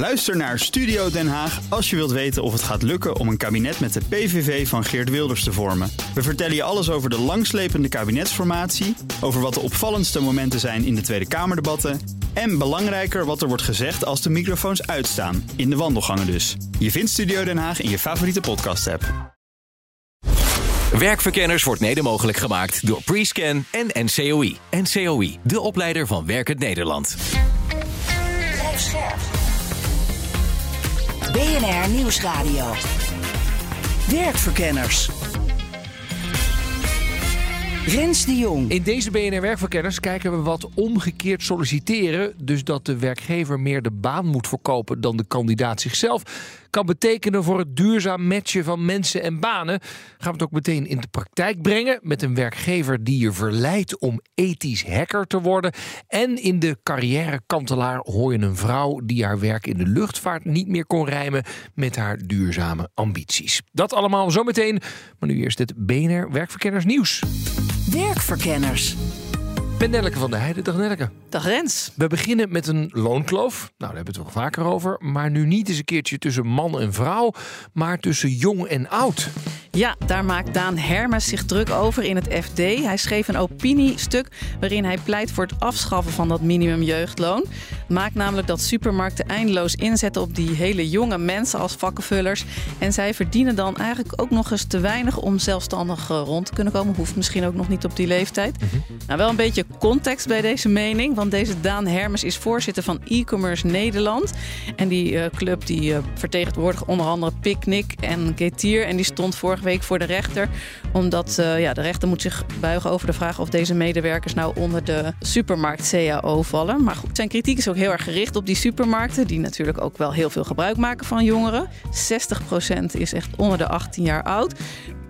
Luister naar Studio Den Haag als je wilt weten of het gaat lukken om een kabinet met de PVV van Geert Wilders te vormen. We vertellen je alles over de langslepende kabinetsformatie, over wat de opvallendste momenten zijn in de Tweede Kamerdebatten en belangrijker wat er wordt gezegd als de microfoons uitstaan, in de wandelgangen dus. Je vindt Studio Den Haag in je favoriete podcast-app. Werkverkenners wordt mede mogelijk gemaakt door Prescan en NCOI. NCOI, de opleider van Werkend Nederland. BNR Nieuwsradio. Werkverkenners. Rens de Jong. In deze BNR Werkverkenners kijken we wat omgekeerd solliciteren, dus dat de werkgever meer de baan moet verkopen dan de kandidaat zichzelf, kan betekenen voor het duurzaam matchen van mensen en banen. Gaan we het ook meteen in de praktijk brengen met een werkgever die je verleidt om ethisch hacker te worden. En in de carrièrekantelaar hoor je een vrouw die haar werk in de luchtvaart niet meer kon rijmen met haar duurzame ambities. Dat allemaal zometeen, maar nu eerst het BNR Werkverkenners nieuws. Werkverkenners. Ben Nelleke van der Heijden. Dag Nelleke. Dag Rens. We beginnen met een loonkloof. Nou, daar hebben we het wel vaker over. Maar nu niet eens een keertje tussen man en vrouw, maar tussen jong en oud. Ja, daar maakt Daan Hermes zich druk over in het FD. Hij schreef een opiniestuk waarin hij pleit voor het afschaffen van dat minimumjeugdloon. Maakt namelijk dat supermarkten eindeloos inzetten op die hele jonge mensen als vakkenvullers. En zij verdienen dan eigenlijk ook nog eens te weinig om zelfstandig eh, rond te kunnen komen. Hoeft misschien ook nog niet op die leeftijd. Nou, wel een beetje context bij deze mening. Want deze Daan Hermes is voorzitter van e-commerce Nederland. En die uh, club die uh, vertegenwoordigt onder andere Picnic en Getir. En die stond vorige week voor de rechter. Omdat uh, ja, de rechter moet zich buigen over de vraag of deze medewerkers nou onder de supermarkt CAO vallen. Maar goed, zijn kritiek is ook heel erg gericht op die supermarkten. Die natuurlijk ook wel heel veel gebruik maken van jongeren. 60% is echt onder de 18 jaar oud.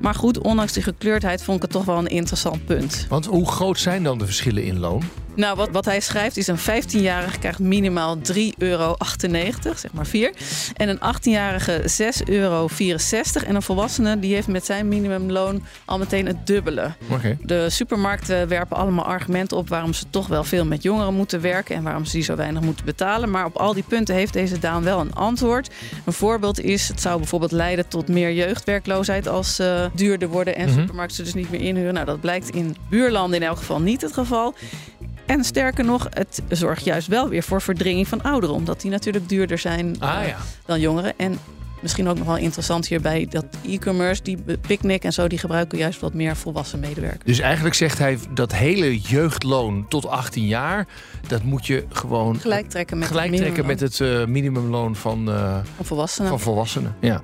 Maar goed, ondanks die gekleurdheid vond ik het toch wel een interessant punt. Want hoe groot zijn dan de verschillen in loon? Nou, wat, wat hij schrijft is een 15-jarige krijgt minimaal 3,98 euro, zeg maar 4. En een 18-jarige 6,64 euro. En een volwassene die heeft met zijn minimumloon al meteen het dubbele. Okay. De supermarkten werpen allemaal argumenten op waarom ze toch wel veel met jongeren moeten werken en waarom ze die zo weinig moeten betalen. Maar op al die punten heeft deze Daan wel een antwoord. Een voorbeeld is, het zou bijvoorbeeld leiden tot meer jeugdwerkloosheid als uh, duurder worden en mm -hmm. supermarkten ze dus niet meer inhuren. Nou, dat blijkt in buurlanden in elk geval niet het geval. En sterker nog, het zorgt juist wel weer voor verdringing van ouderen. Omdat die natuurlijk duurder zijn ah, ja. dan jongeren. En misschien ook nog wel interessant hierbij dat e-commerce, die Picnic en zo, die gebruiken juist wat meer volwassen medewerkers. Dus eigenlijk zegt hij dat hele jeugdloon tot 18 jaar, dat moet je gewoon gelijk trekken met gelijk het trekken met het uh, minimumloon van, uh, van volwassenen. Van volwassenen. Ja.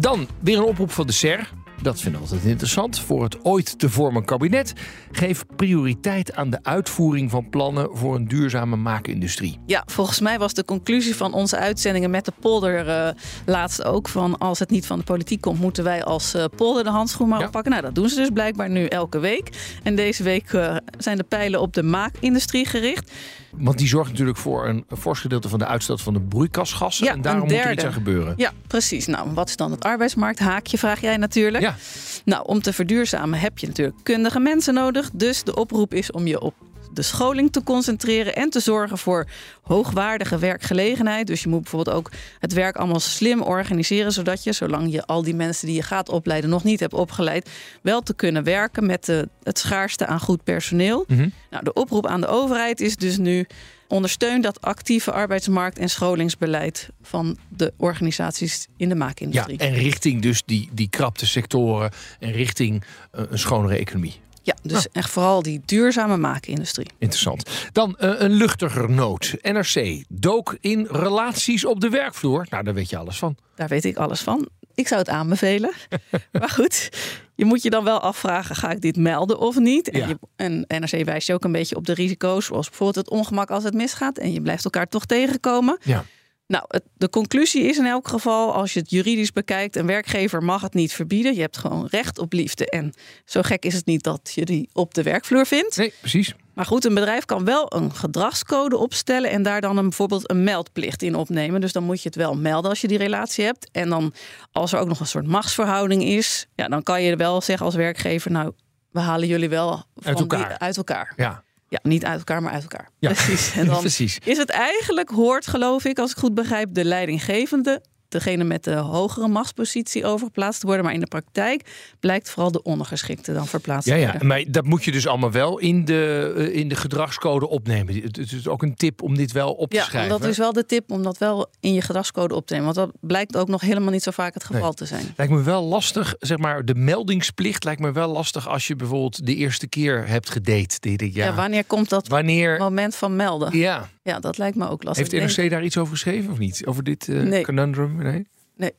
Dan weer een oproep van de SER. Dat vinden we altijd interessant. Voor het ooit te vormen kabinet. Geef prioriteit aan de uitvoering van plannen voor een duurzame maakindustrie. Ja, volgens mij was de conclusie van onze uitzendingen met de polder uh, laatst ook van als het niet van de politiek komt, moeten wij als uh, polder de handschoen maar Ja. oppakken. Nou, dat doen ze dus blijkbaar nu elke week. En deze week uh, zijn de pijlen op de maakindustrie gericht. Want die zorgt natuurlijk voor een, fors gedeelte van de uitstoot van de broeikasgassen. Ja, en daarom moet er iets aan gebeuren. Ja, precies. Nou, wat is dan het arbeidsmarkt? Haakje vraag jij natuurlijk. Ja. Nou, om te verduurzamen heb je natuurlijk kundige mensen nodig. Dus de oproep is om je op de scholing te concentreren en te zorgen voor hoogwaardige werkgelegenheid. Dus je moet bijvoorbeeld ook het werk allemaal slim organiseren, zodat je, zolang je al die mensen die je gaat opleiden nog niet hebt opgeleid, wel te kunnen werken met de, het schaarste aan goed personeel. Mhm. Nou, de oproep aan de overheid is dus nu ondersteun dat actieve arbeidsmarkt- en scholingsbeleid van de organisaties in de Ja, maakindustrie. en richting dus die, die krapte sectoren en richting eh, een schonere economie. Ja, dus echt vooral die duurzame maakindustrie. Interessant. Dan eh, een luchtiger noot. NRC dook in relaties op de werkvloer. Nou, daar weet je alles van. Daar weet ik alles van. Ik zou het aanbevelen. maar goed, je moet je dan wel afvragen: ga ik dit melden of niet? En, Ja. je, en NRC wijst je ook een beetje op de risico's, zoals bijvoorbeeld het ongemak als het misgaat. En je blijft elkaar toch tegenkomen. Ja. Nou, het- de conclusie is in elk geval, als je het juridisch bekijkt, een werkgever mag het niet verbieden. Je hebt gewoon recht op liefde. En zo gek is het niet dat je die op de werkvloer vindt. Nee, precies. Maar goed, een bedrijf kan wel een gedragscode opstellen en daar dan een, bijvoorbeeld een meldplicht in opnemen. Dus dan moet je het wel melden als je die relatie hebt. En dan als er ook nog een soort machtsverhouding is, ja, dan kan je wel zeggen als werkgever, nou, we halen jullie wel van Uit elkaar. die- uit elkaar. Ja. Ja, niet uit elkaar, maar uit elkaar. Ja, Precies. En dan precies. is het eigenlijk, hoort geloof ik, als ik goed begrijp, de leidinggevende, degene met de hogere machtspositie overgeplaatst te worden. Maar in de praktijk blijkt vooral de ondergeschikte dan verplaatst Ja, te ja, worden. maar dat moet je dus allemaal wel in de, eh, in de gedragscode opnemen. Het is ook een tip om dit wel op te Ja, schrijven. dat is wel de tip om dat wel in je gedragscode op te nemen. Want dat blijkt ook nog helemaal niet zo vaak het geval Nee. te zijn. Lijkt me wel lastig, zeg maar, de meldingsplicht lijkt me wel lastig als je bijvoorbeeld de eerste keer hebt gedate. Ja. ja, wanneer komt dat wanneer. moment van melden? Ja, Ja, dat lijkt me ook lastig. heeft NRC daar iets over geschreven of niet? Over dit eh, Nee. conundrum? Nee? Nee.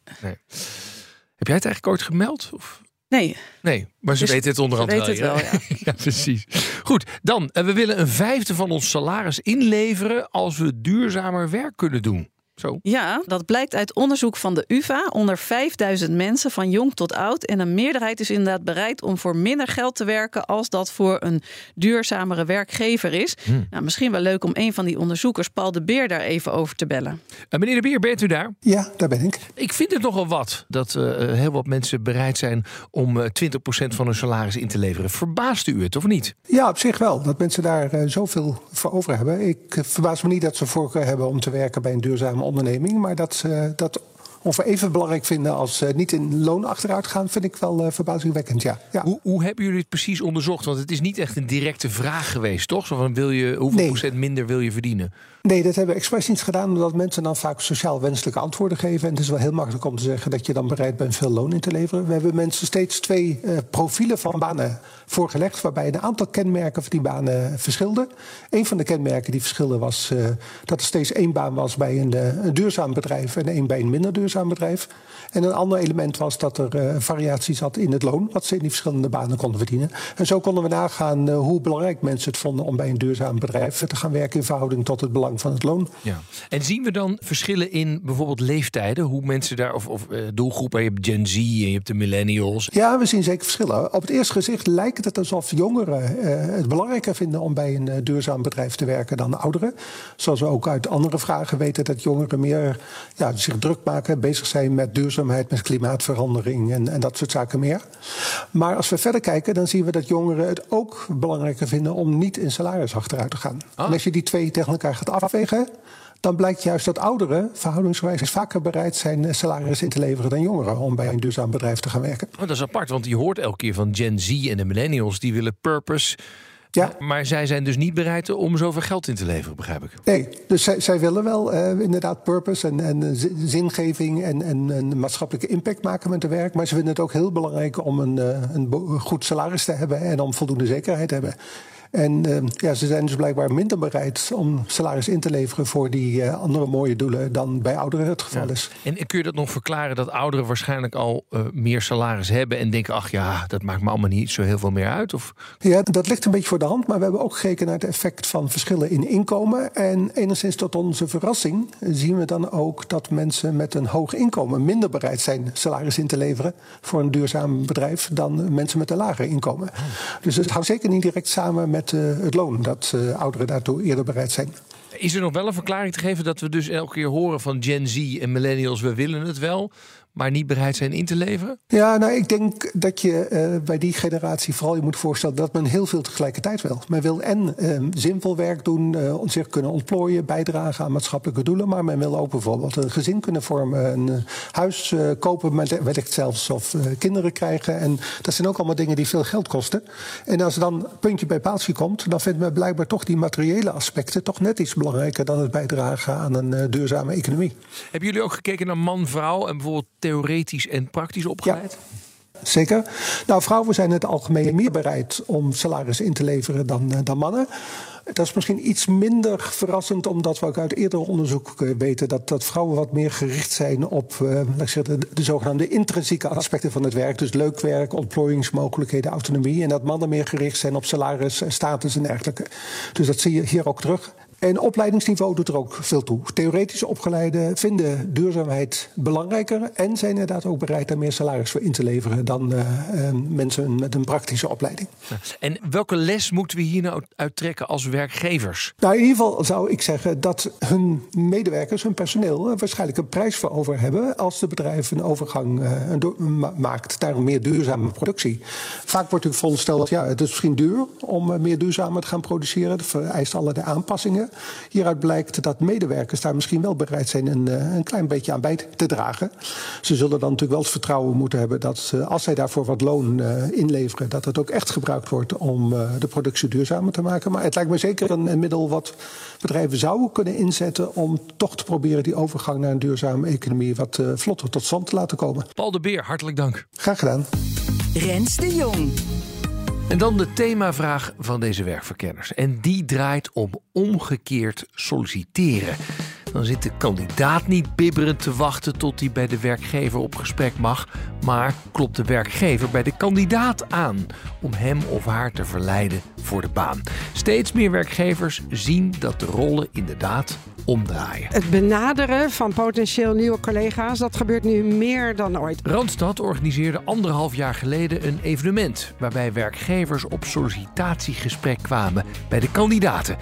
Heb jij het eigenlijk ooit gemeld? Of? Nee, Nee, maar ze Dus weten het onderhand ze weten wel. het wel, ja. ja, precies. Goed, dan, eh, we willen een vijfde van ons salaris inleveren als we duurzamer werk kunnen doen. Zo. Ja, dat blijkt uit onderzoek van de UvA onder 5000 mensen van jong tot oud. En een meerderheid is inderdaad bereid om voor minder geld te werken als dat voor een duurzamere werkgever is. Hmm. Nou, misschien wel leuk om een van die onderzoekers, Paul de Beer, daar even over te bellen. Eh, meneer de Beer, bent u daar? Ja, daar ben ik. Ik vind het nogal wat dat eh, heel wat mensen bereid zijn om eh 20% van hun salaris in te leveren. Verbaast u het of niet? Ja, op zich wel. Dat mensen daar eh, zoveel voor over hebben. Ik eh, verbaas me niet dat ze voorkeur hebben om te werken bij een duurzame onderneming. Maar dat dat ongeveer even belangrijk vinden als eh, niet in loon achteruit gaan, vind ik wel eh, verbazingwekkend. Ja. ja. Hoe, hoe hebben jullie het precies onderzocht? Want het is niet echt een directe vraag geweest, toch? Zo van, wil je, hoeveel Nee. procent minder wil je verdienen? Nee, dat hebben we expres niet gedaan, omdat mensen dan vaak sociaal wenselijke antwoorden geven. En het is wel heel makkelijk om te zeggen dat je dan bereid bent veel loon in te leveren. We hebben mensen steeds twee eh, profielen van banen voorgelegd, waarbij een aantal kenmerken van die banen verschilden. Een van de kenmerken die verschilden was dat er steeds één baan was bij een, een duurzaam bedrijf en één bij een minder duurzaam bedrijf. En een ander element was dat er een variatie zat in het loon, wat ze in die verschillende banen konden verdienen. En zo konden we nagaan eh, hoe belangrijk mensen het vonden om bij een duurzaam bedrijf te gaan werken in verhouding tot het belang van het loon. Ja. En zien we dan verschillen in bijvoorbeeld leeftijden? Hoe mensen daar, of, of eh, doelgroepen, je hebt Gen Z en je hebt de millennials. Ja, we zien zeker verschillen. Op het eerste gezicht lijkt het alsof jongeren het belangrijker vinden om bij een duurzaam bedrijf te werken dan ouderen. Zoals we ook uit andere vragen weten dat jongeren meer ja, zich druk maken, bezig zijn met duurzaamheid, met klimaatverandering en, en dat soort zaken meer. Maar als we verder kijken, dan zien we dat jongeren het ook belangrijker vinden om niet in salaris achteruit te gaan. En als je die twee tegen elkaar gaat afwegen. Dan blijkt juist dat ouderen verhoudingsgewijs vaker bereid zijn eh, salaris in te leveren dan jongeren om bij een duurzaam bedrijf te gaan werken. Dat is apart, want je hoort elke keer van Gen Z en de millennials, die willen purpose. Ja. Maar zij zijn dus niet bereid om zoveel geld in te leveren, begrijp ik. Nee, dus zij, zij willen wel eh, inderdaad purpose en, en zi- zingeving en, en een maatschappelijke impact maken met hun werk. Maar ze vinden het ook heel belangrijk om een, eh, een goed salaris te hebben en om voldoende zekerheid te hebben. En eh, ja, ze zijn dus blijkbaar minder bereid om salaris in te leveren voor die eh, andere mooie doelen dan bij ouderen het geval is. En kun je dat nog verklaren dat ouderen waarschijnlijk al eh, meer salaris hebben en denken: ach ja, dat maakt me allemaal niet zo heel veel meer uit? Of Ja, dat ligt een beetje voor de hand. Maar we hebben ook gekeken naar het effect van verschillen in inkomen. En enigszins tot onze verrassing zien we dan ook dat mensen met een hoog inkomen minder bereid zijn salaris in te leveren voor een duurzaam bedrijf dan mensen met een lager inkomen. Dus het houdt zeker niet direct samen met eh, het loon dat eh, ouderen daartoe eerder bereid zijn. is er nog wel een verklaring te geven dat we dus elke keer horen van Gen Z en millennials: we willen het wel, maar niet bereid zijn in te leveren? Ja, nou, ik denk dat je eh, bij die generatie vooral je moet voorstellen dat men heel veel tegelijkertijd wil. Men wil en eh, zinvol werk doen, eh, zich kunnen ontplooien, bijdragen aan maatschappelijke doelen. Maar men wil ook bijvoorbeeld een gezin kunnen vormen, een eh, huis kopen, met- wellicht zelfs of kinderen krijgen. En dat zijn ook allemaal dingen die veel geld kosten. En als er dan puntje bij paaltje komt, dan vindt men blijkbaar toch die materiële aspecten toch net iets belangrijker dan het bijdragen aan een duurzame economie. Hebben jullie ook gekeken naar man-vrouw en bijvoorbeeld theoretisch en praktisch opgeleid? Zeker. Nou, vrouwen zijn in het algemeen meer bereid om salaris in te leveren dan, eh, dan mannen. Dat is misschien iets minder verrassend, omdat we ook uit eerder onderzoek eh, weten dat, dat vrouwen wat meer gericht zijn op zeggen, de, de zogenaamde intrinsieke aspecten van het werk. Dus leuk werk, ontplooiingsmogelijkheden, autonomie. En dat mannen meer gericht zijn op salaris, status en dergelijke. Dus dat zie je hier ook terug. En opleidingsniveau doet er ook veel toe. Theoretisch opgeleiden vinden duurzaamheid belangrijker en zijn inderdaad ook bereid daar meer salaris voor in te leveren dan uh, uh, mensen met een praktische opleiding. En welke les moeten we hier nou uittrekken als werkgevers? Nou, in ieder geval zou ik zeggen dat hun medewerkers, hun personeel, waarschijnlijk een prijs voor over hebben als de bedrijf een overgang uh, maakt naar een meer duurzame productie. Vaak wordt u voorgesteld dat ja, het is misschien duur om meer duurzamer te gaan produceren. Dat vereist allerlei aanpassingen. Hieruit blijkt dat medewerkers daar misschien wel bereid zijn een, een klein beetje aan bij te dragen. Ze zullen dan natuurlijk wel het vertrouwen moeten hebben dat als zij daarvoor wat loon inleveren, dat het ook echt gebruikt wordt om de productie duurzamer te maken. Maar het lijkt me zeker een, een middel wat bedrijven zouden kunnen inzetten om toch te proberen die overgang naar een duurzame economie wat vlotter tot stand te laten komen. Paul de Beer, hartelijk dank. Graag gedaan. Rens de Jong. En dan de themavraag van deze werkverkenners. En die draait om omgekeerd solliciteren. Dan zit de kandidaat niet bibberend te wachten tot hij bij de werkgever op gesprek mag, maar klopt de werkgever bij de kandidaat aan om hem of haar te verleiden voor de baan. Steeds meer werkgevers zien dat de rollen inderdaad omdraaien. Het benaderen van potentieel nieuwe collega's, dat gebeurt nu meer dan ooit. Randstad organiseerde anderhalf jaar geleden een evenement waarbij werkgevers op sollicitatiegesprek kwamen bij de kandidaten.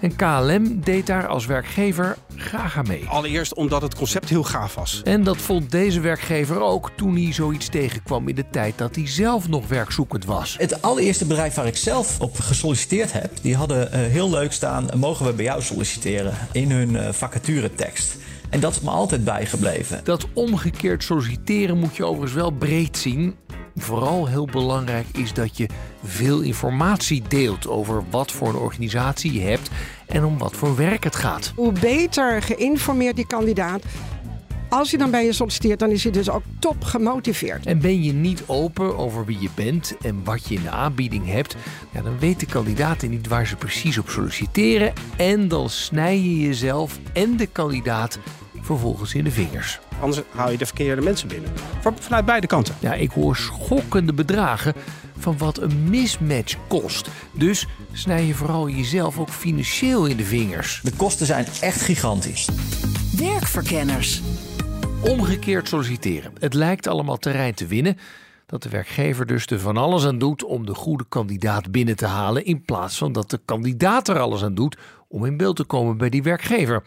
En KLM deed daar als werkgever graag aan mee. Allereerst omdat het concept heel gaaf was. En dat vond deze werkgever ook toen hij zoiets tegenkwam in de tijd dat hij zelf nog werkzoekend was. Het allereerste bedrijf waar ik zelf op gesolliciteerd heb, die hadden uh, heel leuk staan: mogen we bij jou solliciteren in hun uh, vacaturetekst. En dat is me altijd bijgebleven. Dat omgekeerd solliciteren moet je overigens wel breed zien. Vooral heel belangrijk is dat je veel informatie deelt over wat voor een organisatie je hebt en om wat voor werk het gaat. Hoe beter geïnformeerd die kandidaat, als je dan bij je solliciteert, dan is hij dus ook top gemotiveerd. En ben je niet open over wie je bent en wat je in de aanbieding hebt, ja, dan weten kandidaten niet waar ze precies op solliciteren. En dan snij je jezelf en de kandidaat vervolgens in de vingers. Anders haal je de verkeerde mensen binnen. Vanuit beide kanten. Ja, ik hoor schokkende bedragen van wat een mismatch kost. Dus snij je vooral jezelf ook financieel in de vingers. De kosten zijn echt gigantisch. Werkverkenners. Omgekeerd solliciteren. Het lijkt allemaal terrein te winnen. Dat de werkgever dus er van alles aan doet om de goede kandidaat binnen te halen. In plaats van dat de kandidaat er alles aan doet om in beeld te komen bij die werkgever.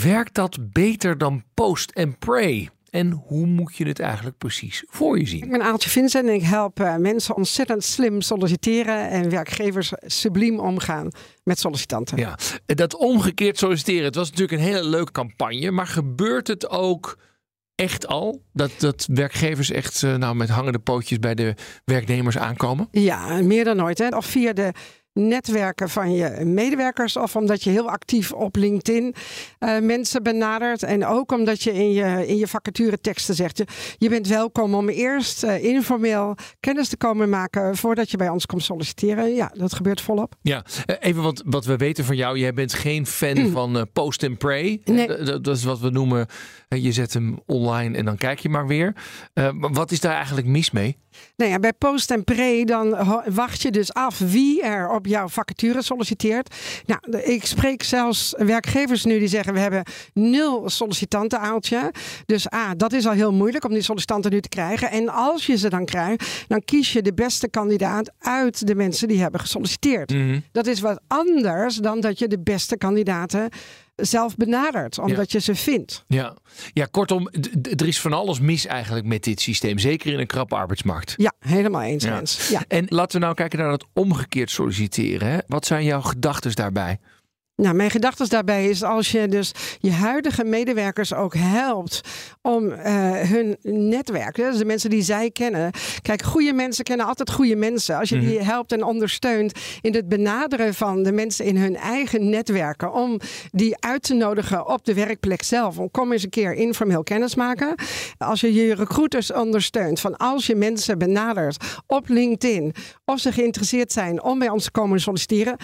Werkt dat beter dan post and pray? En hoe moet je het eigenlijk precies voor je zien? Ik ben Aaltje Vincent en ik help uh, mensen ontzettend slim solliciteren en werkgevers subliem omgaan met sollicitanten. Ja, dat omgekeerd solliciteren, het was natuurlijk een hele leuke campagne, maar gebeurt het ook echt al? Dat, dat werkgevers echt uh, nou, met hangende pootjes bij de werknemers aankomen? Ja, meer dan ooit. Hè? Of via de netwerken van je medewerkers of omdat je heel actief op LinkedIn uh, mensen benadert. En ook omdat je in je, in je vacature teksten zegt, je, je bent welkom om eerst uh, informeel kennis te komen maken voordat je bij ons komt solliciteren. Ja, dat gebeurt volop. Ja, even wat, wat we weten van jou. Jij bent geen fan mm. van uh, post and pray. Nee. Dat, dat is wat we noemen, je zet hem online en dan kijk je maar weer. wat is daar eigenlijk mis mee? Nou ja, bij post en pre dan wacht je dus af wie er op jouw vacature solliciteert. Nou, ik spreek zelfs werkgevers nu die zeggen we hebben nul sollicitanten aaltje. Dus A, dat is al heel moeilijk om die sollicitanten nu te krijgen. En als je ze dan krijgt, dan kies je de beste kandidaat uit de mensen die hebben gesolliciteerd. Mhm. Mm -hmm. Dat is wat anders dan dat je de beste kandidaten zelf benadert, omdat ja. je ze vindt. Ja, ja kortom, er is van alles mis eigenlijk met dit systeem, zeker in een krappe arbeidsmarkt. Ja, helemaal eens. Ja. Eens. Ja. En laten we nou kijken naar het omgekeerd solliciteren. Hè? Wat zijn jouw gedachten daarbij? Nou, mijn gedachte daarbij is als je dus je huidige medewerkers ook helpt om uh, hun netwerk, dus de mensen die zij kennen. Kijk, goede mensen kennen altijd goede mensen. Als je die helpt en ondersteunt in het benaderen van de mensen in hun eigen netwerken, om die uit te nodigen op de werkplek zelf. Om kom eens een keer informeel kennis maken. Als je je recruiters ondersteunt, van als je mensen benadert op LinkedIn of ze geïnteresseerd zijn om bij ons te komen solliciteren,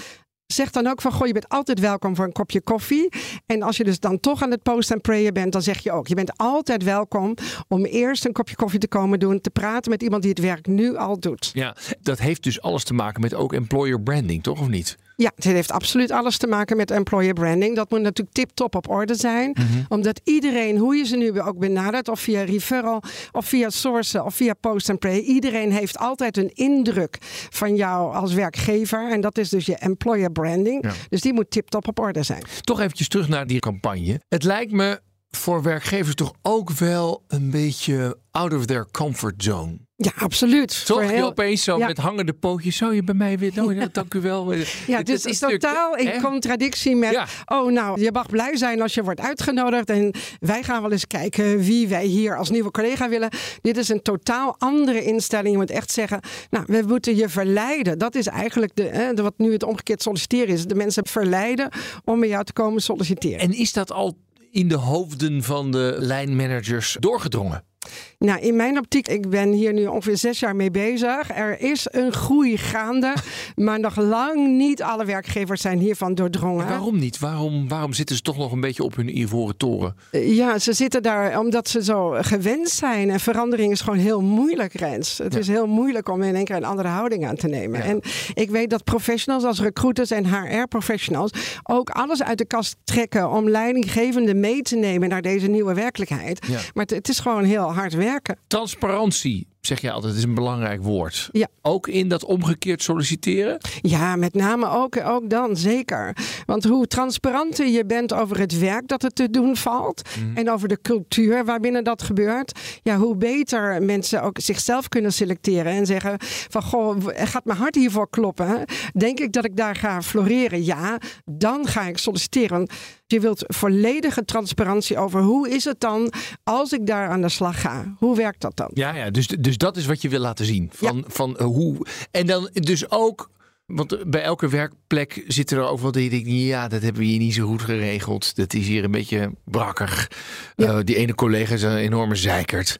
Zeg dan ook van, goh, je bent altijd welkom voor een kopje koffie. En als je dus dan toch aan het post en prayen bent, dan zeg je ook, je bent altijd welkom om eerst een kopje koffie te komen doen, te praten met iemand die het werk nu al doet. Ja, dat heeft dus alles te maken met ook employer branding, toch of niet? Ja, het heeft absoluut alles te maken met employer branding. Dat moet natuurlijk tip-top op orde zijn. Mhm. Omdat iedereen, hoe je ze nu ook benadert, of via referral, of via sourcen, of via post and pray, iedereen heeft altijd een indruk van jou als werkgever. En dat is dus je employer branding. Ja. Dus die moet tip-top op orde zijn. Toch eventjes terug naar die campagne. Het lijkt me voor werkgevers toch ook wel een beetje out of their comfort zone. Ja, absoluut. Toch? Voor Je heel- opeens zo Ja. met hangende pootjes. Zou je bij mij weer? Nou, ja, dank u wel. Ja, dit is, totaal in hè? contradictie met... Ja. oh nou, je mag blij zijn als je wordt uitgenodigd... en wij gaan wel eens kijken wie wij hier als nieuwe collega willen. Dit is een totaal andere instelling. Je moet echt zeggen, nou, we moeten je verleiden. Dat is eigenlijk de, hè, de- wat nu het omgekeerd solliciteren is. De mensen verleiden om bij jou te komen solliciteren. En is dat al in de hoofden van de lijnmanagers doorgedrongen? Nou, in mijn optiek, ik ben hier nu ongeveer zes jaar mee bezig. Er is een groei gaande, maar nog lang niet alle werkgevers zijn hiervan doordrongen. Waarom niet? Waarom, waarom zitten ze toch nog een beetje op hun ivoren toren? Ja, ze zitten daar omdat ze zo gewend zijn. En verandering is gewoon heel moeilijk, Rens. Het Ja. is heel moeilijk om in één keer een andere houding aan te nemen. Ja. En ik weet dat professionals als recruiters en HR-professionals ook alles uit de kast trekken om leidinggevenden mee te nemen naar deze nieuwe werkelijkheid. Ja. Maar het, het is gewoon heel hard werken. Transparantie, zeg je altijd, is een belangrijk woord. Ja. Ook in dat omgekeerd solliciteren? Ja, met name ook, ook dan, zeker. Want hoe transparanter je bent over het werk dat er te doen valt... en over de cultuur waarbinnen dat gebeurt... ja, hoe beter mensen ook zichzelf kunnen selecteren... en zeggen van, goh, gaat mijn hart hiervoor kloppen? Denk ik dat ik daar ga floreren? Ja, dan ga ik solliciteren. Want je wilt volledige transparantie over hoe is het dan... als ik daar aan de slag ga? Hoe werkt dat dan? Ja, ja dus, dus dat is wat je wil laten zien. Van, van eh, hoe. En dan dus ook. Want eh, bij elke werkplek zitten er ook wel die denken, ja, dat hebben we hier niet zo goed geregeld. Dat is hier een beetje brakkig. Ja. Eh, die ene collega is een enorme zeikert.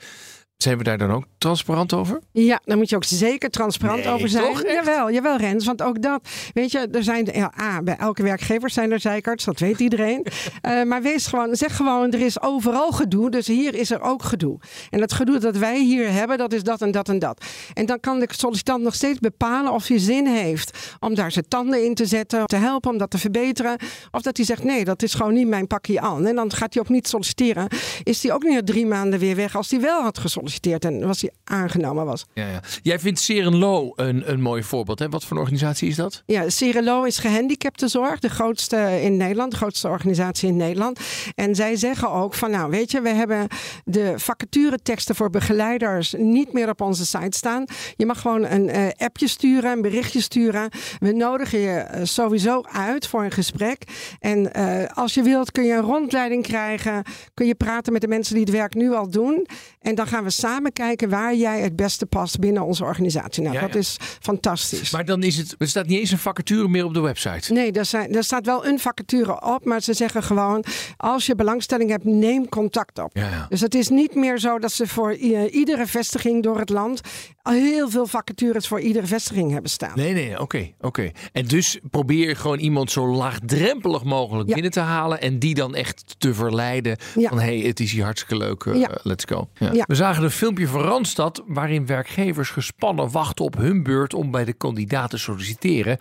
Zijn we daar dan ook transparant over? Ja, daar moet je ook zeker transparant Nee, over zijn. toch? Echt? Jawel, jawel, Rens. Want ook dat, weet je, er zijn, ja, A, bij elke werkgever zijn er zeikerts, dat weet iedereen. Eh, maar wees gewoon, zeg gewoon, er is overal gedoe, dus hier is er ook gedoe. En dat gedoe dat wij hier hebben, dat is dat en dat en dat. En dan kan de sollicitant nog steeds bepalen of hij zin heeft om daar zijn tanden in te zetten, te helpen om dat te verbeteren. Of dat hij zegt, nee, dat is gewoon niet mijn pakje aan. En dan gaat hij ook niet solliciteren. Is hij ook niet na drie maanden weer weg als hij wel had gesolliciteerd en was hij aangenomen was. Ja, ja. Jij vindt Serenlo een, een mooi voorbeeld. Hè? Wat voor een organisatie is dat? Ja, Cirelo is gehandicaptenzorg, de grootste in Nederland, de grootste organisatie in Nederland. En zij zeggen ook van, nou weet je, we hebben de vacatureteksten voor begeleiders niet meer op onze site staan. Je mag gewoon een eh, appje sturen, een berichtje sturen. We nodigen je eh, sowieso uit voor een gesprek. En eh, als je wilt kun je een rondleiding krijgen, kun je praten met de mensen die het werk nu al doen. En dan gaan we samen kijken waar jij het beste past binnen onze organisatie. Nou, Ja, dat ja. is fantastisch. Maar dan is het. Er staat niet eens een vacature meer op de website. Nee, er, zijn, er staat wel een vacature op, maar ze zeggen gewoon: als je belangstelling hebt, neem contact op. Ja. Dus het is niet meer zo dat ze voor i- iedere vestiging door het land heel veel vacatures voor iedere vestiging hebben staan. Nee, nee, oké, oké. En dus probeer gewoon iemand zo laagdrempelig mogelijk Ja. binnen te halen en die dan echt te verleiden Ja. van hey, het is hier hartstikke leuk, eh, Ja. let's go. Ja. Ja. We zagen een filmpje van Randstad waarin werkgevers gespannen wachten op hun beurt om bij de kandidaat te solliciteren.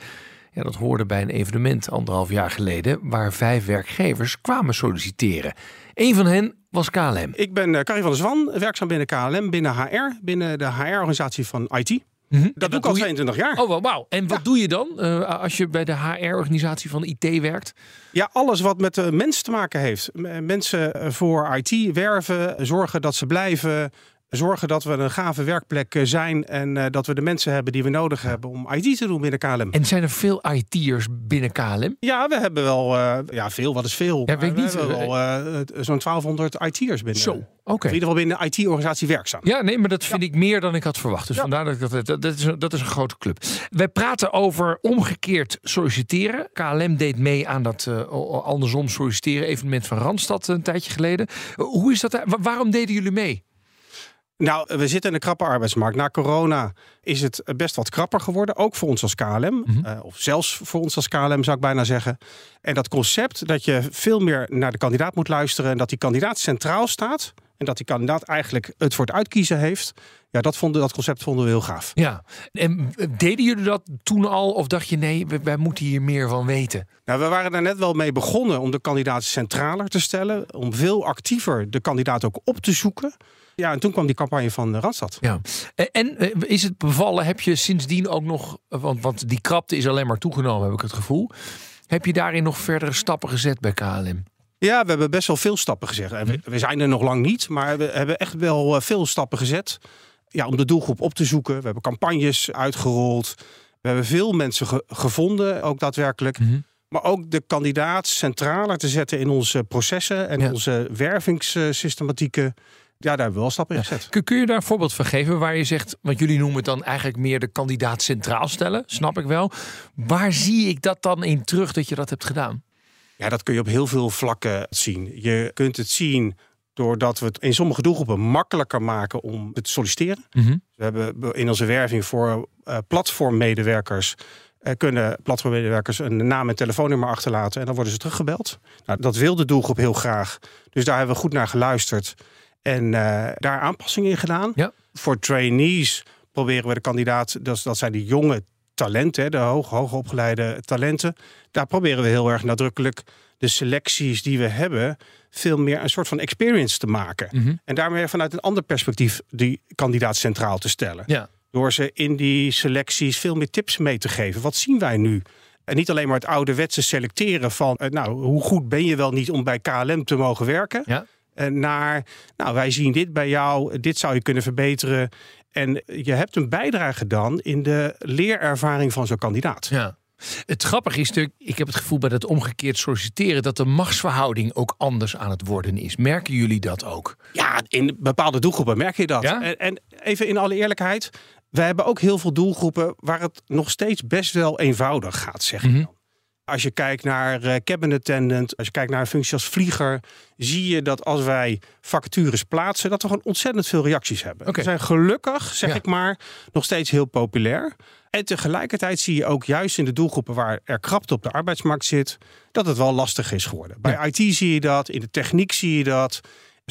Ja, dat hoorde bij een evenement anderhalf jaar geleden waar vijf werkgevers kwamen solliciteren. Een van hen was KLM. Ik ben eh, Carrie van der Zwan, werkzaam binnen KLM, binnen HR, binnen de HR-organisatie van IT. Mhm. Dat doe ik al je- 22 jaar. Oh, wauw. En wat doe je dan eh, als je bij de HR-organisatie van IT werkt? Ja, alles wat met de mensen te maken heeft. Mensen eh, voor IT werven, zorgen dat ze blijven. Zorgen dat we een gave werkplek eh, zijn en eh, dat we de mensen hebben die we nodig hebben om IT te doen binnen KLM. En zijn er veel IT'ers binnen KLM? Ja, we hebben wel, eh, ja, veel, wat is veel? Ja, weet ik Maar niet. We hebben wel zo'n 1200 IT'ers binnen. Zo, oké. In ieder geval binnen de IT-organisatie werkzaam. Ja, nee, maar dat vind ik meer dan ik had verwacht. Dus vandaar dat ik dat, dat, dat, is een, dat is een grote club. Wij praten over omgekeerd solliciteren. KLM deed mee aan dat andersom solliciteren evenement van Randstad een tijdje geleden. Hoe is dat? waarom deden jullie mee? Nou, we zitten in een krappe arbeidsmarkt. Na corona is het best wat krapper geworden. Ook voor ons als KLM. Mhm. Eh, of zelfs voor ons als KLM zou ik bijna zeggen. En dat concept dat je veel meer naar de kandidaat moet luisteren. En dat die kandidaat centraal staat. En dat die kandidaat eigenlijk het voor het uitkiezen heeft. Ja, dat, vonden, dat concept vonden we heel gaaf. Ja, en eh, deden jullie dat toen al? Of dacht je nee, wij, wij moeten hier meer van weten? Nou, we waren daar net wel mee begonnen om de kandidaat centraler te stellen. Om veel actiever de kandidaat ook op te zoeken. Ja, en toen kwam die campagne van eh, Randstad. Ja. Eh, En eh, is het bevallen? Heb je sindsdien ook nog, want, want die krapte is alleen maar toegenomen, heb ik het gevoel. Heb je daarin nog verdere stappen gezet bij KLM? Ja, we hebben best wel veel stappen gezet. En we, zijn er nog lang niet, maar we hebben echt wel veel stappen gezet. Ja, om de doelgroep op te zoeken. We hebben campagnes uitgerold. We hebben veel mensen ge- gevonden, ook daadwerkelijk. Mhm. Maar ook de kandidaat centraler te zetten in onze processen en Ja. onze wervingssystematieken. Ja, daar hebben we wel stappen in gezet. Kun, kun je daar een voorbeeld van geven waar je zegt, want jullie noemen het dan eigenlijk meer de kandidaat centraal stellen, snap ik wel. Waar zie ik dat dan in terug dat je dat hebt gedaan? Ja, dat kun je op heel veel vlakken zien. Je kunt het zien doordat we het in sommige doelgroepen makkelijker maken om te solliciteren. We hebben in onze werving voor eh, platformmedewerkers eh, kunnen platformmedewerkers een naam en telefoonnummer achterlaten en dan worden ze teruggebeld. Nou, dat wil de doelgroep heel graag. Dus daar hebben we goed naar geluisterd en eh, daar aanpassingen in gedaan. Ja. Voor trainees proberen we de kandidaat, dat, dat zijn die jonge talenten, de hoog, hoogopgeleide talenten. Daar proberen we heel erg nadrukkelijk de selecties die we hebben veel meer een soort van experience te maken. Mhm. En daarmee vanuit een ander perspectief die kandidaat centraal te stellen. Ja. Door ze in die selecties veel meer tips mee te geven. Wat zien wij nu? En niet alleen maar het ouderwetse selecteren van, eh, nou, hoe goed ben je wel niet om bij KLM te mogen werken? Ja. En naar, nou, wij zien dit bij jou, dit zou je kunnen verbeteren. En je hebt een bijdrage dan in de leerervaring van zo'n kandidaat. Ja. Het grappige is natuurlijk, ik heb het gevoel bij dat omgekeerd solliciteren dat de machtsverhouding ook anders aan het worden is. Merken jullie dat ook? Ja, in bepaalde doelgroepen merk je dat. Ja? En, en even in alle eerlijkheid, wij hebben ook heel veel doelgroepen waar het nog steeds best wel eenvoudig gaat, zeg ik Mhm. Als je kijkt naar eh, cabin attendant, als je kijkt naar een functie als vlieger, zie je dat als wij vacatures plaatsen, dat we gewoon ontzettend veel reacties hebben. Oké. We zijn gelukkig, zeg Ja. ik maar, nog steeds heel populair. En tegelijkertijd zie je ook juist in de doelgroepen waar er krapte op de arbeidsmarkt zit, dat het wel lastig is geworden. Bij Ja. IT zie je dat, in de techniek zie je dat.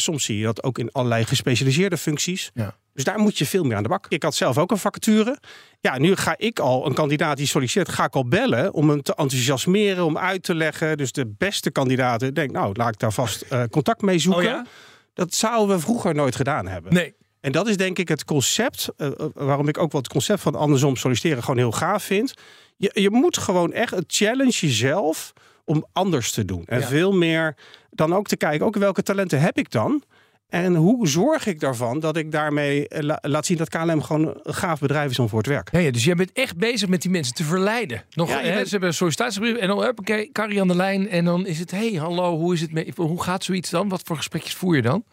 Soms zie je dat ook in allerlei gespecialiseerde functies. Ja. Dus daar moet je veel meer aan de bak. Ik had zelf ook een vacature. Ja, nu ga ik al een kandidaat die solliciteert, ga ik al bellen om hem te enthousiasmeren, om uit te leggen. Dus de beste kandidaten, denk nou, laat ik daar vast eh, contact mee zoeken. Oh ja? Dat zouden we vroeger nooit gedaan hebben. Nee. En dat is denk ik het concept, eh, eh, waarom ik ook wel het concept van andersom solliciteren gewoon heel gaaf vind. Je, je moet gewoon echt het challenge jezelf om anders te doen. En Ja. veel meer dan ook te kijken, ook welke talenten heb ik dan? En hoe zorg ik daarvan dat ik daarmee eh, la- laat zien dat KLM gewoon een gaaf bedrijf is om voor het werk. Ja, ja, dus jij bent echt bezig met die mensen te verleiden. Nog, Ja, hè, bent- Ze hebben een sollicitatiebrief en dan heb ik Carrie aan de lijn. En dan is het, hey, hallo, hoe is het mee? Hoe gaat zoiets dan? Wat voor gesprekjes voer je dan?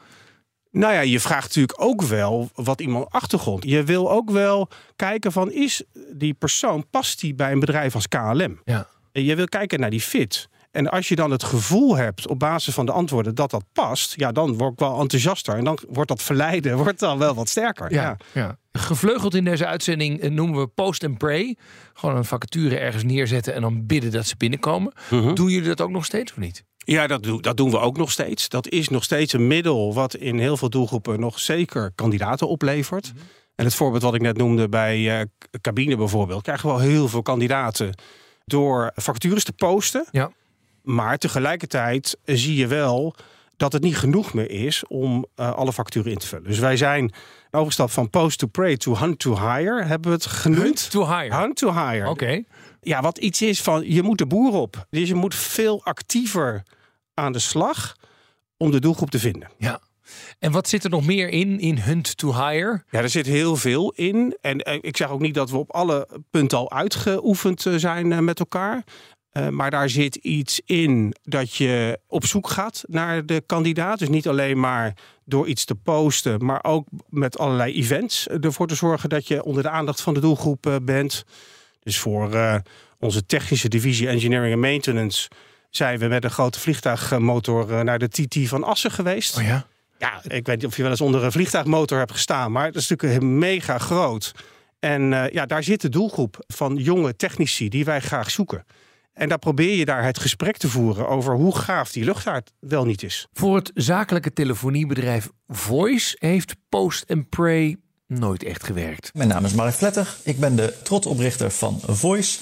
Nou ja, je vraagt natuurlijk ook wel wat iemand achtergrond. Je wil ook wel kijken van is die persoon past die bij een bedrijf als KLM? Ja. En je wil kijken naar die fit. En als je dan het gevoel hebt op basis van de antwoorden dat dat past, ja, dan word ik wel enthousiaster. En dan wordt dat verleiden wordt dan wel wat sterker. Ja, ja. Gevleugeld in deze uitzending eh, noemen we post and pray. Gewoon een vacature ergens neerzetten en dan bidden dat ze binnenkomen. Mhm. Doen jullie dat ook nog steeds of niet? Ja, dat, doen- dat doen we ook nog steeds. Dat is nog steeds een middel wat in heel veel doelgroepen nog zeker kandidaten oplevert. En het voorbeeld wat ik net noemde bij eh, cabine bijvoorbeeld, krijgen we wel heel veel kandidaten door vacatures te posten. Ja. Maar tegelijkertijd zie je wel dat het niet genoeg meer is om eh, alle vacatures in te vullen. Dus wij zijn overgestapt van post to pray to hunt to hire, hebben we het genoemd. To hire. Hunt to hire. Oké. Ja, wat iets is van je moet de boer op. Dus je moet veel actiever aan de slag om de doelgroep te vinden. Ja. En wat zit er nog meer in, in Hunt to Hire? Ja, er zit heel veel in. En eh, ik zeg ook niet dat we op alle punten al uitgeoefend eh, zijn eh, met elkaar. Eh, maar daar zit iets in dat je op zoek gaat naar de kandidaat. Dus niet alleen maar door iets te posten, maar ook met allerlei events ervoor te zorgen dat je onder de aandacht van de doelgroep bent. Dus voor onze technische divisie Engineering en Maintenance zijn we met een grote vliegtuigmotor naar de TT van Assen geweest. Oh ja? Ja, ik weet niet of je wel eens onder een vliegtuigmotor hebt gestaan, maar dat is natuurlijk mega groot. En uh, ja, daar zit de doelgroep van jonge technici die wij graag zoeken. En daar probeer je daar het gesprek te voeren over hoe gaaf die luchtvaart wel niet is. Voor het zakelijke telefoniebedrijf Voice heeft Post Pray nooit echt gewerkt. Mijn naam is Mark Vletter. Ik ben de trotsoprichter van Voice.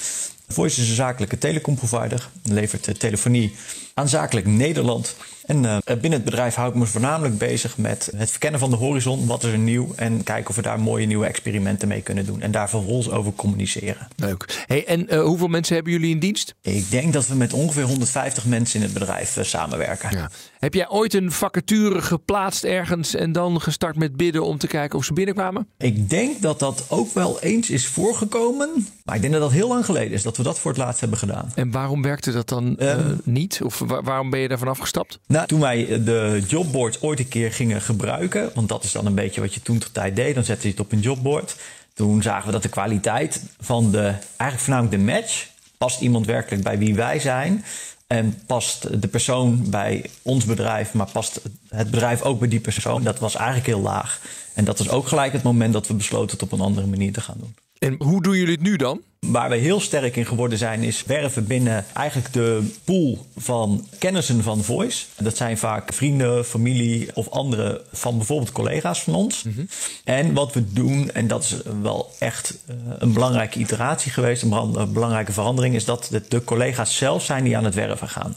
Voice is een zakelijke telecomprovider. Levert telefonie aan zakelijk Nederland. En uh, binnen het bedrijf hou ik me voornamelijk bezig met het verkennen van de horizon. Wat is er nieuw? En kijken of we daar mooie nieuwe experimenten mee kunnen doen. En daar vervolgens over communiceren. Leuk. Hey, en uh, hoeveel mensen hebben jullie in dienst? Ik denk dat we met ongeveer 150 mensen in het bedrijf uh, samenwerken. Ja. Heb jij ooit een vacature geplaatst ergens en dan gestart met bidden om te kijken of ze binnenkwamen? Ik denk dat dat ook wel eens is voorgekomen. Maar ik denk dat dat heel lang geleden is dat we dat voor het laatst hebben gedaan. En waarom werkte dat dan um, niet? Of waarom ben je daarvan afgestapt? Nou, toen wij de jobboard ooit een keer gingen gebruiken, want dat is dan een beetje wat je toen tot tijd deed, dan zette je het op een jobboard. Toen zagen we dat de kwaliteit van de, eigenlijk voornamelijk de match, past iemand werkelijk bij wie wij zijn? En past de persoon bij ons bedrijf, maar past het bedrijf ook bij die persoon? Dat was eigenlijk heel laag. En dat was ook gelijk het moment dat we besloten het op een andere manier te gaan doen. En hoe doen jullie het nu dan? Waar we heel sterk in geworden zijn, is werven binnen eigenlijk de pool van kennissen van Voice. Dat zijn vaak vrienden, familie of andere van bijvoorbeeld collega's van ons. Mm -hmm. En wat we doen, en dat is wel echt een belangrijke iteratie geweest, een belangrijke verandering, is dat de, de collega's zelf zijn die aan het werven gaan.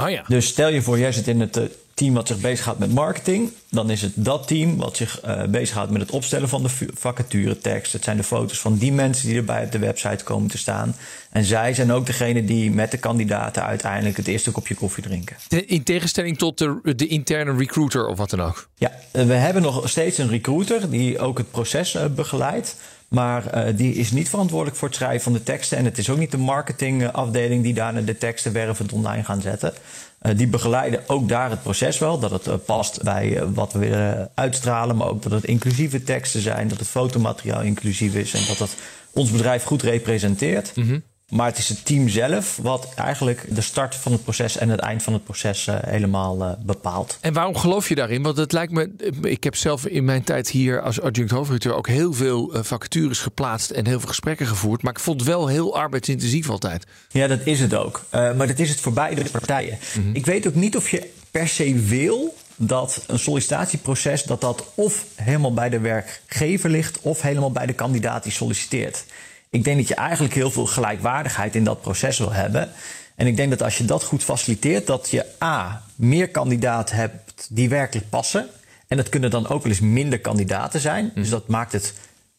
Oh ja. Dus stel je voor, jij zit in het team wat zich bezighoudt met marketing. Dan is het dat team wat zich uh, bezighoudt met het opstellen van de vacaturetekst. Het zijn de foto's van die mensen die erbij op de website komen te staan. En zij zijn ook degene die met de kandidaten uiteindelijk het eerste kopje koffie drinken. In tegenstelling tot de, de interne recruiter of wat dan ook? Ja, we hebben nog steeds een recruiter die ook het proces uh, begeleidt. Maar uh, die is niet verantwoordelijk voor het schrijven van de teksten. En het is ook niet de marketingafdeling die daarna de teksten wervend online gaan zetten. Uh, die begeleiden ook daar het proces wel. Dat het uh, past bij wat we willen uitstralen. Maar ook dat het inclusieve teksten zijn. Dat het fotomateriaal inclusief is. En dat dat ons bedrijf goed representeert. -hmm. Maar het is het team zelf wat eigenlijk de start van het proces en het eind van het proces uh, helemaal uh, bepaalt. En waarom geloof je daarin? Want het lijkt me, ik heb zelf in mijn tijd hier als adjunct hoofdredacteur ook heel veel uh, vacatures geplaatst en heel veel gesprekken gevoerd. Maar ik vond het wel heel arbeidsintensief altijd. Ja, dat is het ook. maar dat is het voor beide partijen. Mm -hmm. Ik weet ook niet of je per se wil dat een sollicitatieproces dat dat of helemaal bij de werkgever ligt of helemaal bij de kandidaat die solliciteert. Ik denk dat je eigenlijk heel veel gelijkwaardigheid in dat proces wil hebben. En ik denk dat als je dat goed faciliteert, dat je A, meer kandidaten hebt die werkelijk passen. En dat kunnen dan ook wel eens minder kandidaten zijn. Dus dat maakt het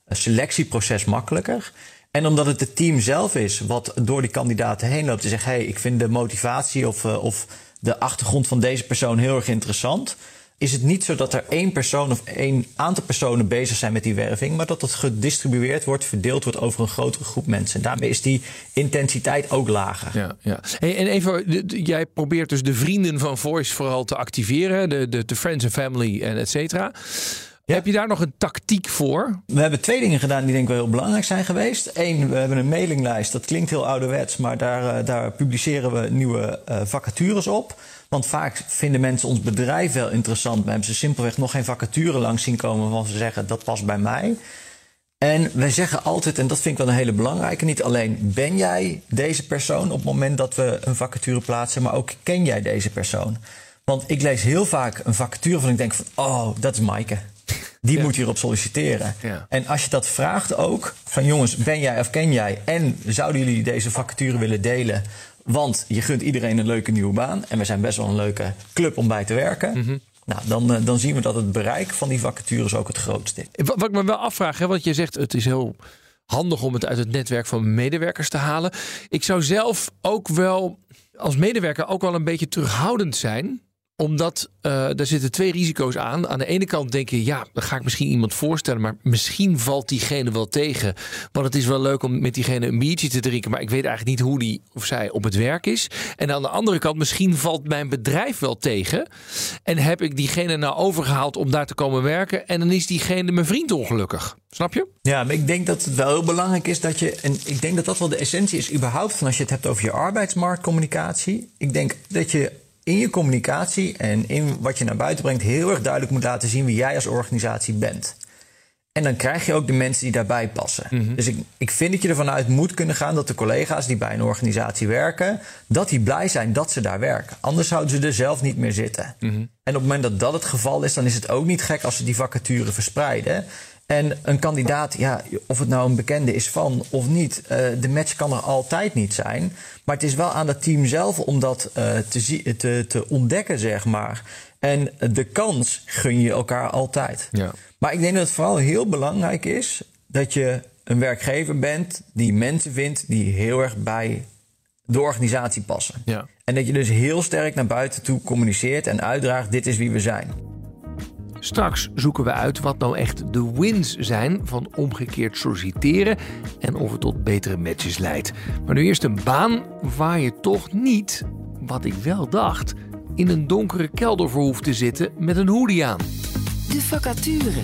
selectieproces makkelijker. En omdat het het team zelf is wat door die kandidaten heen loopt en zegt: hé, hey, ik vind de motivatie of, uh, of de achtergrond van deze persoon heel erg interessant is het niet zo dat er één persoon of één aantal personen bezig zijn met die werving, maar dat het gedistribueerd wordt, verdeeld wordt over een grotere groep mensen. En daarmee is die intensiteit ook lager. Ja, ja. Hey, en even, jij probeert dus de vrienden van Voice vooral te activeren, de, de, de friends and family en et cetera. Ja. Heb je daar nog een tactiek voor? We hebben twee dingen gedaan die denk ik wel heel belangrijk zijn geweest. Eén, we hebben een mailinglijst. Dat klinkt heel ouderwets, maar daar, daar publiceren we nieuwe uh, vacatures op. Want vaak vinden mensen ons bedrijf wel interessant. We hebben ze simpelweg nog geen vacature langs zien komen waarvan ze zeggen dat past bij mij. En wij zeggen altijd, en dat vind ik wel een hele belangrijke, niet alleen ben jij deze persoon op het moment dat we een vacature plaatsen, maar ook ken jij deze persoon. Want ik lees heel vaak een vacature van ik denk van, oh, dat is Maaike. Die ja. moet hierop solliciteren. Ja. En als je dat vraagt ook, van jongens, ben jij of ken jij? En zouden jullie deze vacature willen delen? Want je gunt iedereen een leuke nieuwe baan. En we zijn best wel een leuke club om bij te werken. Mm -hmm. Nou, dan, dan zien we dat het bereik van die vacatures ook het grootste is. Wat ik me wel afvraag, hè, want je zegt het is heel handig om het uit het netwerk van medewerkers te halen. Ik zou zelf ook wel als medewerker ook wel een beetje terughoudend zijn omdat uh, er zitten twee risico's aan. Aan de ene kant denk je, ja, dan ga ik misschien iemand voorstellen, maar misschien valt diegene wel tegen. Want het is wel leuk om met diegene een biertje te drinken, maar ik weet eigenlijk niet hoe die of zij op het werk is. En aan de andere kant, misschien valt mijn bedrijf wel tegen. En heb ik diegene nou overgehaald om daar te komen werken. En dan is diegene mijn vriend ongelukkig. Snap je? Ja, maar ik denk dat het wel heel belangrijk is dat je. En ik denk dat dat wel de essentie is, überhaupt, van als je het hebt over je arbeidsmarktcommunicatie. Ik denk dat je in je communicatie en in wat je naar buiten brengt heel erg duidelijk moet laten zien wie jij als organisatie bent. En dan krijg je ook de mensen die daarbij passen. Mhm. Dus ik, ik vind dat je ervan uit moet kunnen gaan dat de collega's die bij een organisatie werken, dat die blij zijn dat ze daar werken. Anders zouden ze er zelf niet meer zitten. Mhm. En op het moment dat dat het geval is, dan is het ook niet gek als ze die vacature verspreiden. En een kandidaat, ja, of het nou een bekende is van of niet, eh, de match kan er altijd niet zijn. Maar het is wel aan het team zelf om dat eh, te, te, te ontdekken, zeg maar. En de kans gun je elkaar altijd. Ja. Maar ik denk dat het vooral heel belangrijk is dat je een werkgever bent die mensen vindt die heel erg bij de organisatie passen. Ja. En dat je dus heel sterk naar buiten toe communiceert en uitdraagt: dit is wie we zijn. Straks zoeken we uit wat nou echt de wins zijn van omgekeerd solliciteren en of het tot betere matches leidt. Maar nu eerst een baan waar je toch niet, wat ik wel dacht, in een donkere kelder voor hoeft te zitten met een hoodie aan. De vacature.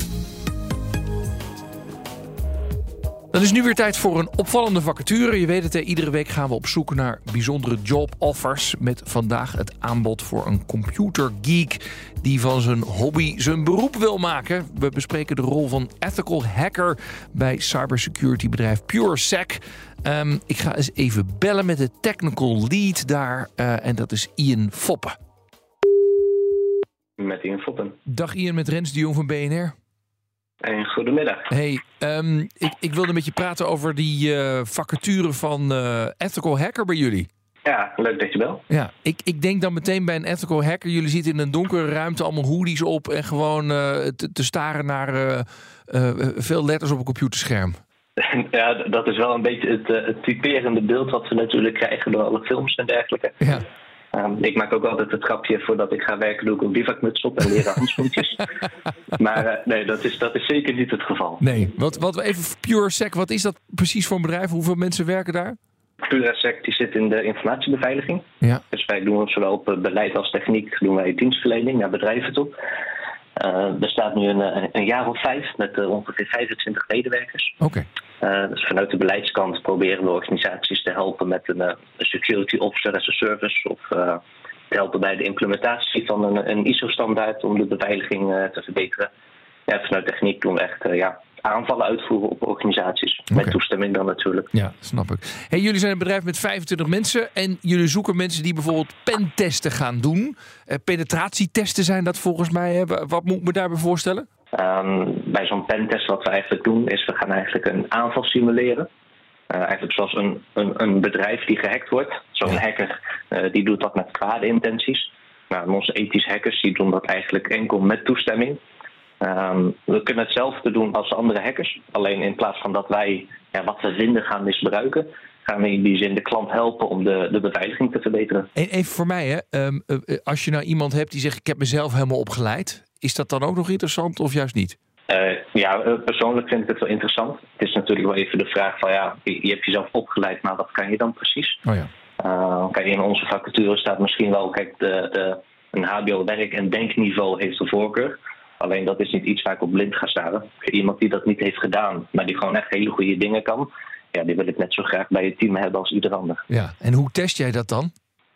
Dan is nu weer tijd voor een opvallende vacature. Je weet het, hè, iedere week gaan we op zoek naar bijzondere job offers. Met vandaag het aanbod voor een computergeek die van zijn hobby zijn beroep wil maken. We bespreken de rol van ethical hacker bij cybersecurity bedrijf PureSec. Ehm, ik ga eens even bellen met de technical lead daar. eh, en dat is Ian Foppen. Met Ian Foppen. Dag Ian met Rens de Jong van BNR. En goedemiddag. Hey, ehm, ik, ik wilde met je praten over die eh, vacature van eh, ethical hacker bij jullie. Ja, leuk dat je belt. Ja, ik, ik denk dan meteen bij een ethical hacker. Jullie zitten in een donkere ruimte, allemaal hoodies op en gewoon eh, te, te staren naar veel letters op een computerscherm. Ja, dat is wel een beetje het, het typerende beeld wat we natuurlijk krijgen door alle films en dergelijke. Ja. Ehm, ik maak ook altijd het grapje, voordat ik ga werken doe ik een bivakmuts op en leren handschoentjes. maar eh, nee, dat is, dat is zeker niet het geval. Nee, wat, wat even PureSec, wat is dat precies voor een bedrijf? Hoeveel mensen werken daar? PuraSec die zit in de informatiebeveiliging. Ja. Dus wij doen zowel op eh, beleid als techniek doen wij dienstverlening naar bedrijven toe. Eh er staat nu een, een, een jaar of vijf met eh, ongeveer 25 medewerkers. Oké. Uh, dus vanuit de beleidskant proberen we organisaties te helpen met een, uh, security officer as a service of uh, te helpen bij de implementatie van een, een ISO-standaard om de beveiliging uh, te verbeteren. Ja, vanuit techniek doen we echt ja, aanvallen uitvoeren op organisaties. Met toestemming dan natuurlijk. Ja, snap ik. Hey, jullie zijn een bedrijf met 25 mensen en jullie zoeken mensen die bijvoorbeeld pentesten gaan doen. Eh, penetratietesten zijn dat volgens mij. Hè? Wat moet ik me daarbij voorstellen? Um, bij zo'n pentest wat we eigenlijk doen is we gaan eigenlijk een aanval simuleren. Uh, eigenlijk zoals een, een, een, bedrijf die gehackt wordt. Zo'n Ja. hacker uh, die doet dat met kwade intenties. Nou, onze ethische hackers die doen dat eigenlijk enkel met toestemming. Um, we kunnen hetzelfde doen als andere hackers. Alleen in plaats van dat wij ja, wat we vinden gaan misbruiken, gaan we in die zin de klant helpen om de, de beveiliging te verbeteren. En even voor mij, hè. Ehm, eh, als je nou iemand hebt die zegt ik heb mezelf helemaal opgeleid. Is dat dan ook nog interessant of juist niet? Uh, ja, persoonlijk vind ik het wel interessant. Het is natuurlijk wel even de vraag van ja, je, je hebt jezelf opgeleid, maar wat kan je dan precies? Oh ja. Uh, kijk, in onze vacature staat misschien wel, kijk, de, de, een HBO-werk- en denkniveau heeft de voorkeur. Alleen dat is niet iets waar ik op blind ga staren. Iemand die dat niet heeft gedaan, maar die gewoon echt hele goede dingen kan, ja, die wil ik net zo graag bij het team hebben als ieder ander. Ja, en hoe test jij dat dan?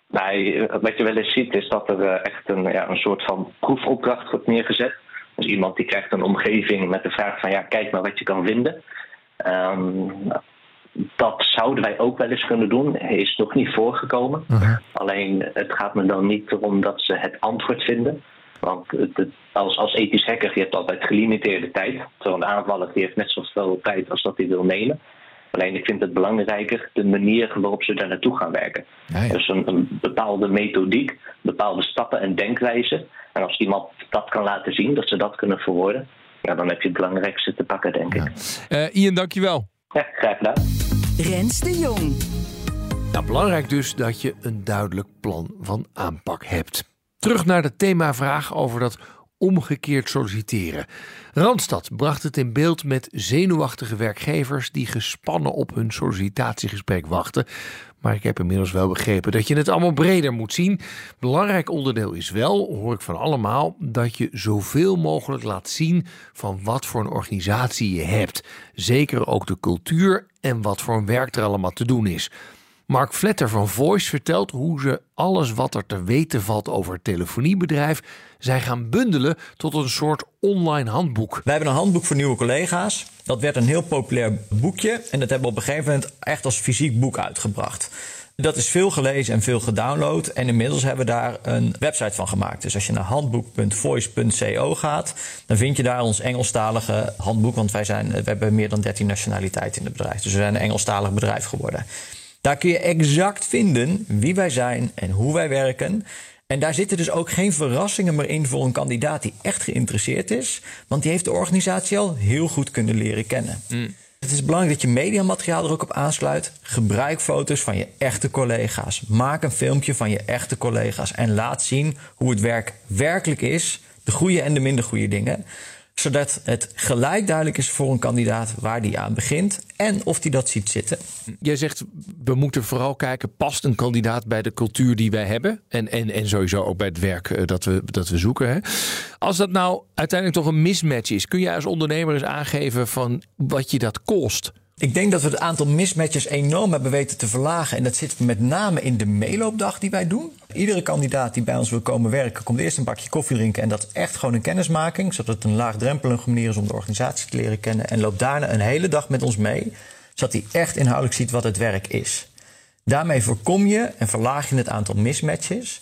Nou, wat je wel eens ziet is dat er eh, echt een, ja, een soort van proefopdracht wordt neergezet. Dus iemand die krijgt een omgeving met de vraag van ja, kijk maar wat je kan vinden. Um, dat zouden wij ook wel eens kunnen doen. Is nog niet voorgekomen. Uh -huh. Alleen het gaat me dan niet erom dat ze het antwoord vinden. Want als, als ethisch hacker, je hebt altijd gelimiteerde tijd. Een aanvaller die heeft net zoveel tijd als dat hij wil nemen. Alleen ik vind het belangrijker de manier waarop ze daar naartoe gaan werken. Ja, ja. Dus een, een, bepaalde methodiek, bepaalde stappen en denkwijzen. En als iemand dat kan laten zien, dat ze dat kunnen verwoorden, ja, dan heb je het belangrijkste te pakken, denk Ja. ik. Eh, Ian, dankjewel. Ja, graag gedaan. Rens de Jong. Nou, belangrijk dus dat je een duidelijk plan van aanpak hebt. Terug naar de themavraag over dat omgekeerd solliciteren. Randstad bracht het in beeld met zenuwachtige werkgevers die gespannen op hun sollicitatiegesprek wachten. Maar ik heb inmiddels wel begrepen dat je het allemaal breder moet zien. Belangrijk onderdeel is wel, hoor ik van allemaal, dat je zoveel mogelijk laat zien van wat voor een organisatie je hebt. Zeker ook de cultuur en wat voor een werk er allemaal te doen is. Mark Vletter van Voice vertelt hoe ze alles wat er te weten valt over het telefoniebedrijf zijn gaan bundelen tot een soort online handboek. Wij hebben een handboek voor nieuwe collega's. Dat werd een heel populair boekje en dat hebben we op een gegeven moment echt als fysiek boek uitgebracht. Dat is veel gelezen en veel gedownload. En inmiddels hebben we daar een website van gemaakt. Dus als je naar handboek.voice.co gaat, dan vind je daar ons Engelstalige handboek. Want wij zijn, we hebben meer dan 13 nationaliteiten in het bedrijf. Dus we zijn een Engelstalig bedrijf geworden. Daar kun je exact vinden wie wij zijn en hoe wij werken. En daar zitten dus ook geen verrassingen meer in voor een kandidaat die echt geïnteresseerd is. Want die heeft de organisatie al heel goed kunnen leren kennen. Het is belangrijk dat je mediamateriaal er ook op aansluit. Gebruik foto's van je echte collega's. Maak een filmpje van je echte collega's. En laat zien hoe het werk werkelijk is. De goede en de minder goede dingen zodat het gelijk duidelijk is voor een kandidaat waar die aan begint en of die dat ziet zitten. Jij zegt, we moeten vooral kijken, past een kandidaat bij de cultuur die wij hebben? En, en, en sowieso ook bij het werk eh, dat we, dat we zoeken. Hè? Als dat nou uiteindelijk toch een mismatch is, kun je als ondernemer eens aangeven van wat je dat kost? Ik denk dat we het aantal mismatches enorm hebben weten te verlagen. En dat zit met name in de meeloopdag die wij doen. Iedere kandidaat die bij ons wil komen werken, komt eerst een bakje koffie drinken. En dat is echt gewoon een kennismaking, zodat het een laagdrempelige manier is om de organisatie te leren kennen. En loopt daarna een hele dag met ons mee, zodat hij echt inhoudelijk ziet wat het werk is. Daarmee voorkom je en verlaag je het aantal mismatches.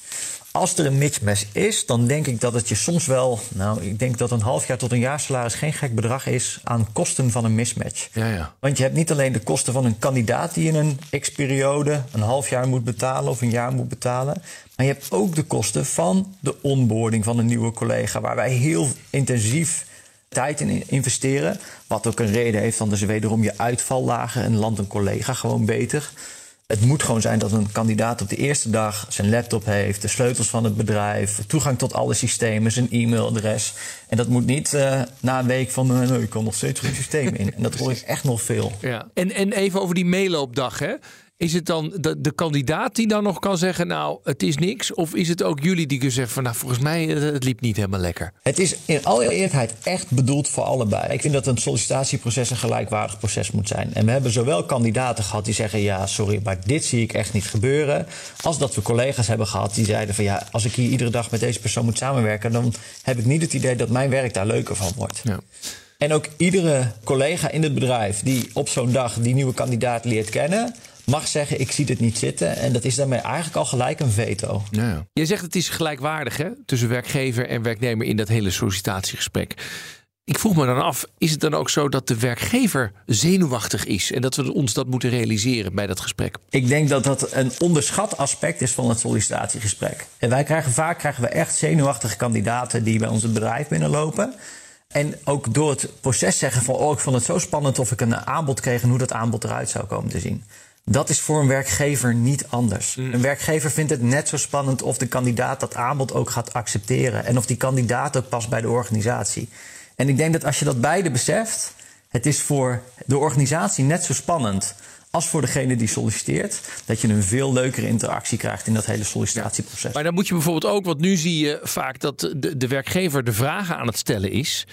Als er een mismatch is, dan denk ik dat het je soms wel. Nou, ik denk dat een half jaar tot een jaar salaris geen gek bedrag is aan kosten van een mismatch. Ja, ja. Want je hebt niet alleen de kosten van een kandidaat die in een x-periode een half jaar moet betalen of een jaar moet betalen. Maar je hebt ook de kosten van de onboarding van een nieuwe collega, waar wij heel intensief tijd in investeren. Wat ook een reden heeft, dan is wederom je uitval lager en landt een collega gewoon beter. Het moet gewoon zijn dat een kandidaat op de eerste dag zijn laptop heeft, de sleutels van het bedrijf, toegang tot alle systemen, zijn e-mailadres. En dat moet niet uh, na een week van, uh, nee, ik kan nog steeds geen systeem in. En dat hoor ik echt nog veel. Ja. En, en even over die meeloopdag, hè? Is het dan de, de, kandidaat die dan nog kan zeggen, nou, het is niks? Of is het ook jullie die kunnen zeggen van, nou, volgens mij, het liep niet helemaal lekker? Het is in alle eerlijkheid echt bedoeld voor allebei. Ik vind dat een sollicitatieproces een gelijkwaardig proces moet zijn. En we hebben zowel kandidaten gehad die zeggen, ja, sorry, maar dit zie ik echt niet gebeuren. Als dat we collega's hebben gehad die zeiden van, ja, als ik hier iedere dag met deze persoon moet samenwerken, dan heb ik niet het idee dat mijn werk daar leuker van wordt. Ja. En ook iedere collega in het bedrijf die op zo'n dag die nieuwe kandidaat leert kennen, mag zeggen: ik zie dit niet zitten. En dat is daarmee eigenlijk al gelijk een veto. Ja, ja. Je zegt het is gelijkwaardig hè, tussen werkgever en werknemer in dat hele sollicitatiegesprek. Ik vroeg me dan af, is het dan ook zo dat de werkgever zenuwachtig is en dat we ons dat moeten realiseren bij dat gesprek? Ik denk dat dat een onderschat aspect is van het sollicitatiegesprek. En wij krijgen vaak krijgen we echt zenuwachtige kandidaten die bij ons het bedrijf binnenlopen. En ook door het proces zeggen van, oh, ik vond het zo spannend of ik een aanbod kreeg en hoe dat aanbod eruit zou komen te zien. Dat is voor een werkgever niet anders. Een werkgever vindt het net zo spannend of de kandidaat dat aanbod ook gaat accepteren. En of die kandidaat ook past bij de organisatie. En ik denk dat als je dat beide beseft, het is voor de organisatie net zo spannend als voor degene die solliciteert, dat je een veel leukere interactie krijgt in dat hele sollicitatieproces. Maar dan moet je bijvoorbeeld ook, want nu zie je vaak dat de, de werkgever de vragen aan het stellen is.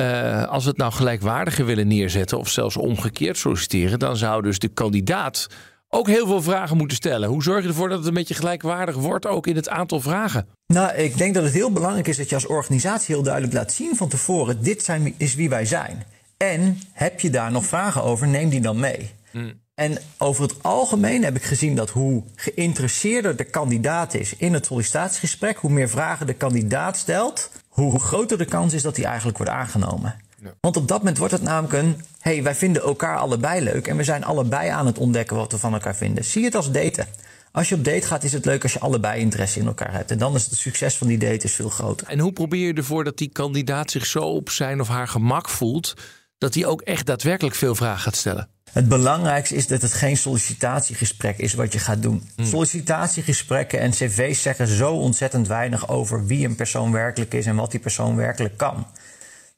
Uh, als we het nou gelijkwaardiger willen neerzetten of zelfs omgekeerd solliciteren, dan zou dus de kandidaat ook heel veel vragen moeten stellen. Hoe zorg je ervoor dat het een beetje gelijkwaardig wordt, ook in het aantal vragen? Nou, ik denk dat het heel belangrijk is dat je als organisatie heel duidelijk laat zien van tevoren: dit zijn, is wie wij zijn. En heb je daar nog vragen over, neem die dan mee. Hmm. En over het algemeen heb ik gezien dat hoe geïnteresseerder de kandidaat is in het sollicitatiegesprek, hoe meer vragen de kandidaat stelt, hoe groter de kans is dat hij eigenlijk wordt aangenomen. Ja. Want op dat moment wordt het namelijk een: hey, wij vinden elkaar allebei leuk en we zijn allebei aan het ontdekken wat we van elkaar vinden. Zie het als daten. Als je op date gaat, is het leuk als je allebei interesse in elkaar hebt. En dan is het succes van die date is veel groter. En hoe probeer je ervoor dat die kandidaat zich zo op zijn of haar gemak voelt, dat hij ook echt daadwerkelijk veel vragen gaat stellen? Het belangrijkste is dat het geen sollicitatiegesprek is wat je gaat doen. Sollicitatiegesprekken en cv's zeggen zo ontzettend weinig over wie een persoon werkelijk is en wat die persoon werkelijk kan.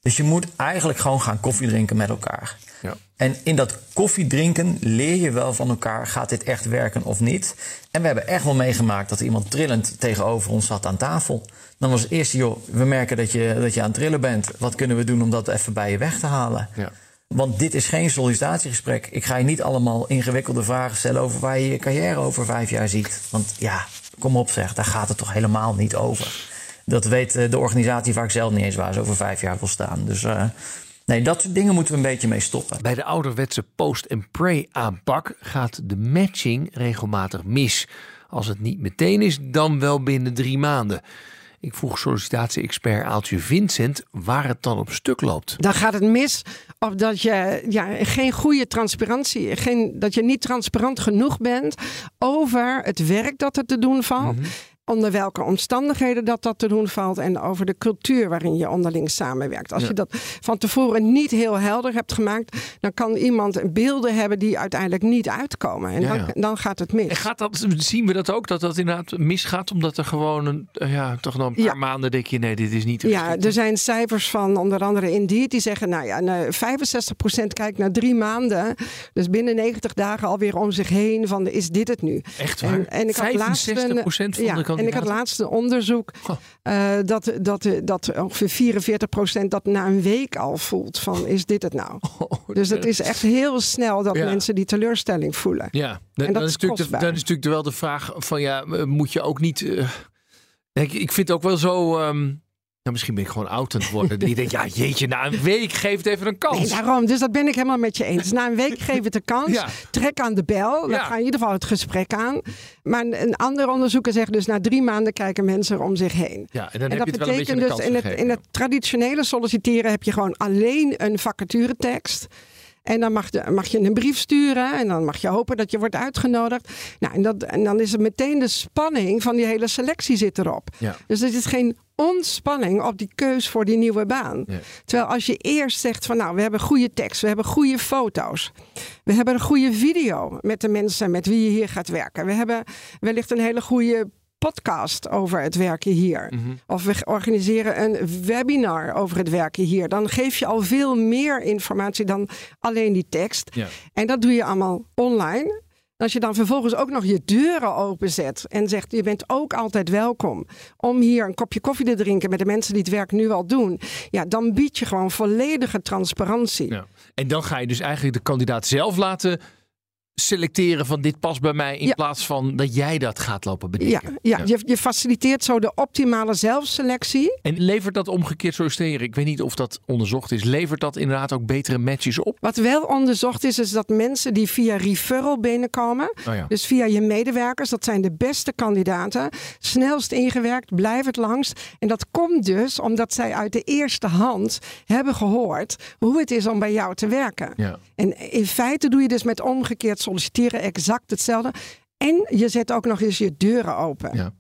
Dus je moet eigenlijk gewoon gaan koffie drinken met elkaar. Ja. En in dat koffie drinken leer je wel van elkaar, gaat dit echt werken of niet? En we hebben echt wel meegemaakt dat iemand trillend tegenover ons zat aan tafel. Dan was het eerste, joh, we merken dat je, dat je aan het trillen bent. Wat kunnen we doen om dat even bij je weg te halen? Ja. Want dit is geen sollicitatiegesprek. Ik ga je niet allemaal ingewikkelde vragen stellen over waar je je carrière over vijf jaar ziet. Want ja, kom op zeg, daar gaat het toch helemaal niet over. Dat weet eh, de organisatie vaak zelf niet eens waar ze over vijf jaar wil staan. Dus uh, nee, dat soort dingen moeten we een beetje mee stoppen. Bij de ouderwetse post-and-pray aanpak gaat de matching regelmatig mis. Als het niet meteen is, dan wel binnen drie maanden. Ik vroeg sollicitatie-expert Aaltje Vincent waar het dan op stuk loopt. Dan gaat het mis of dat je ja, geen goede transparantie, geen, dat je niet transparant genoeg bent over het werk dat er te doen valt. -hmm onder welke omstandigheden dat dat te doen valt en over de cultuur waarin je onderling samenwerkt. Als je dat van tevoren niet heel helder hebt gemaakt, dan kan iemand beelden hebben die uiteindelijk niet uitkomen. En Ja, dan, ja. dan gaat het mis. En gaat dat, zien we dat ook, dat dat inderdaad misgaat? Omdat er gewoon een, eh, ja, toch nog een paar Ja. maanden denk je, nee, dit is niet... Ja, er zijn cijfers van onder andere Indeed die zeggen, nou ja, nou, 65% kijkt na drie maanden, dus binnen 90 dagen alweer om zich heen van is dit het nu? Echt waar? En, en ik had laatst een, 65% van ja, de En ik had laatst een onderzoek eh, dat, dat, dat ongeveer 44% dat na een week al voelt van is dit het nou? dus het is echt heel snel dat Ja. mensen die teleurstelling voelen. Ja, En dat is is natuurlijk de, dan is natuurlijk wel de vraag van ja, eh, moet je ook niet. eh, ik, ik vind het ook wel zo. ehm, nou, misschien ben ik gewoon oud aan het worden. Die denkt, ja, jeetje, na een week geef het even een kans. Nee, daarom. Dus dat ben ik helemaal met je eens. Na een week geef het de kans. Ja. Trek aan de bel. Dan Ja. ga in ieder geval het gesprek aan. Maar een een ander onderzoeker zegt dus na drie maanden kijken mensen er om zich heen. Ja, en dan en dat je het wel een beetje betekent dus in het, gegeven. in het traditionele solliciteren heb je gewoon alleen een vacaturetekst. En dan mag, de, mag je een brief sturen en dan mag je hopen dat je wordt uitgenodigd. Nou, en, dat, en dan is het meteen de spanning van die hele selectie zit erop. Ja. Dus er is geen ontspanning op die keus voor die nieuwe baan. Ja. Terwijl als je eerst zegt van nou, we hebben goede tekst, we hebben goede foto's. We hebben een goede video met de mensen met wie je hier gaat werken. We hebben wellicht een hele goede podcast over het werken hier. Mhm. Of we organiseren een webinar over het werken hier. Dan geef je al veel meer informatie dan alleen die tekst. Ja. En dat doe je allemaal online. Als je dan vervolgens ook nog je deuren openzet en zegt: Je bent ook altijd welkom om hier een kopje koffie te drinken met de mensen die het werk nu al doen. Ja, dan bied je gewoon volledige transparantie. Ja. En dan ga je dus eigenlijk de kandidaat zelf laten selecteren van dit past bij mij. In Ja. plaats van dat jij dat gaat lopen Ja, bedenken. ja, Je, je faciliteert zo de optimale zelfselectie. En levert dat omgekeerd solliciteren? Ik weet niet of dat onderzocht is. Levert dat inderdaad ook betere matches op? Wat wel onderzocht is, is dat mensen die via referral binnenkomen, Oh ja. dus via je medewerkers, dat zijn de beste kandidaten, snelst ingewerkt, blijven het langst. En dat komt dus omdat zij uit de eerste hand hebben gehoord hoe het is om bij jou te werken. Ja. En in feite doe je dus met omgekeerd solliciteren exact hetzelfde. En je zet ook nog eens je deuren open. Ja.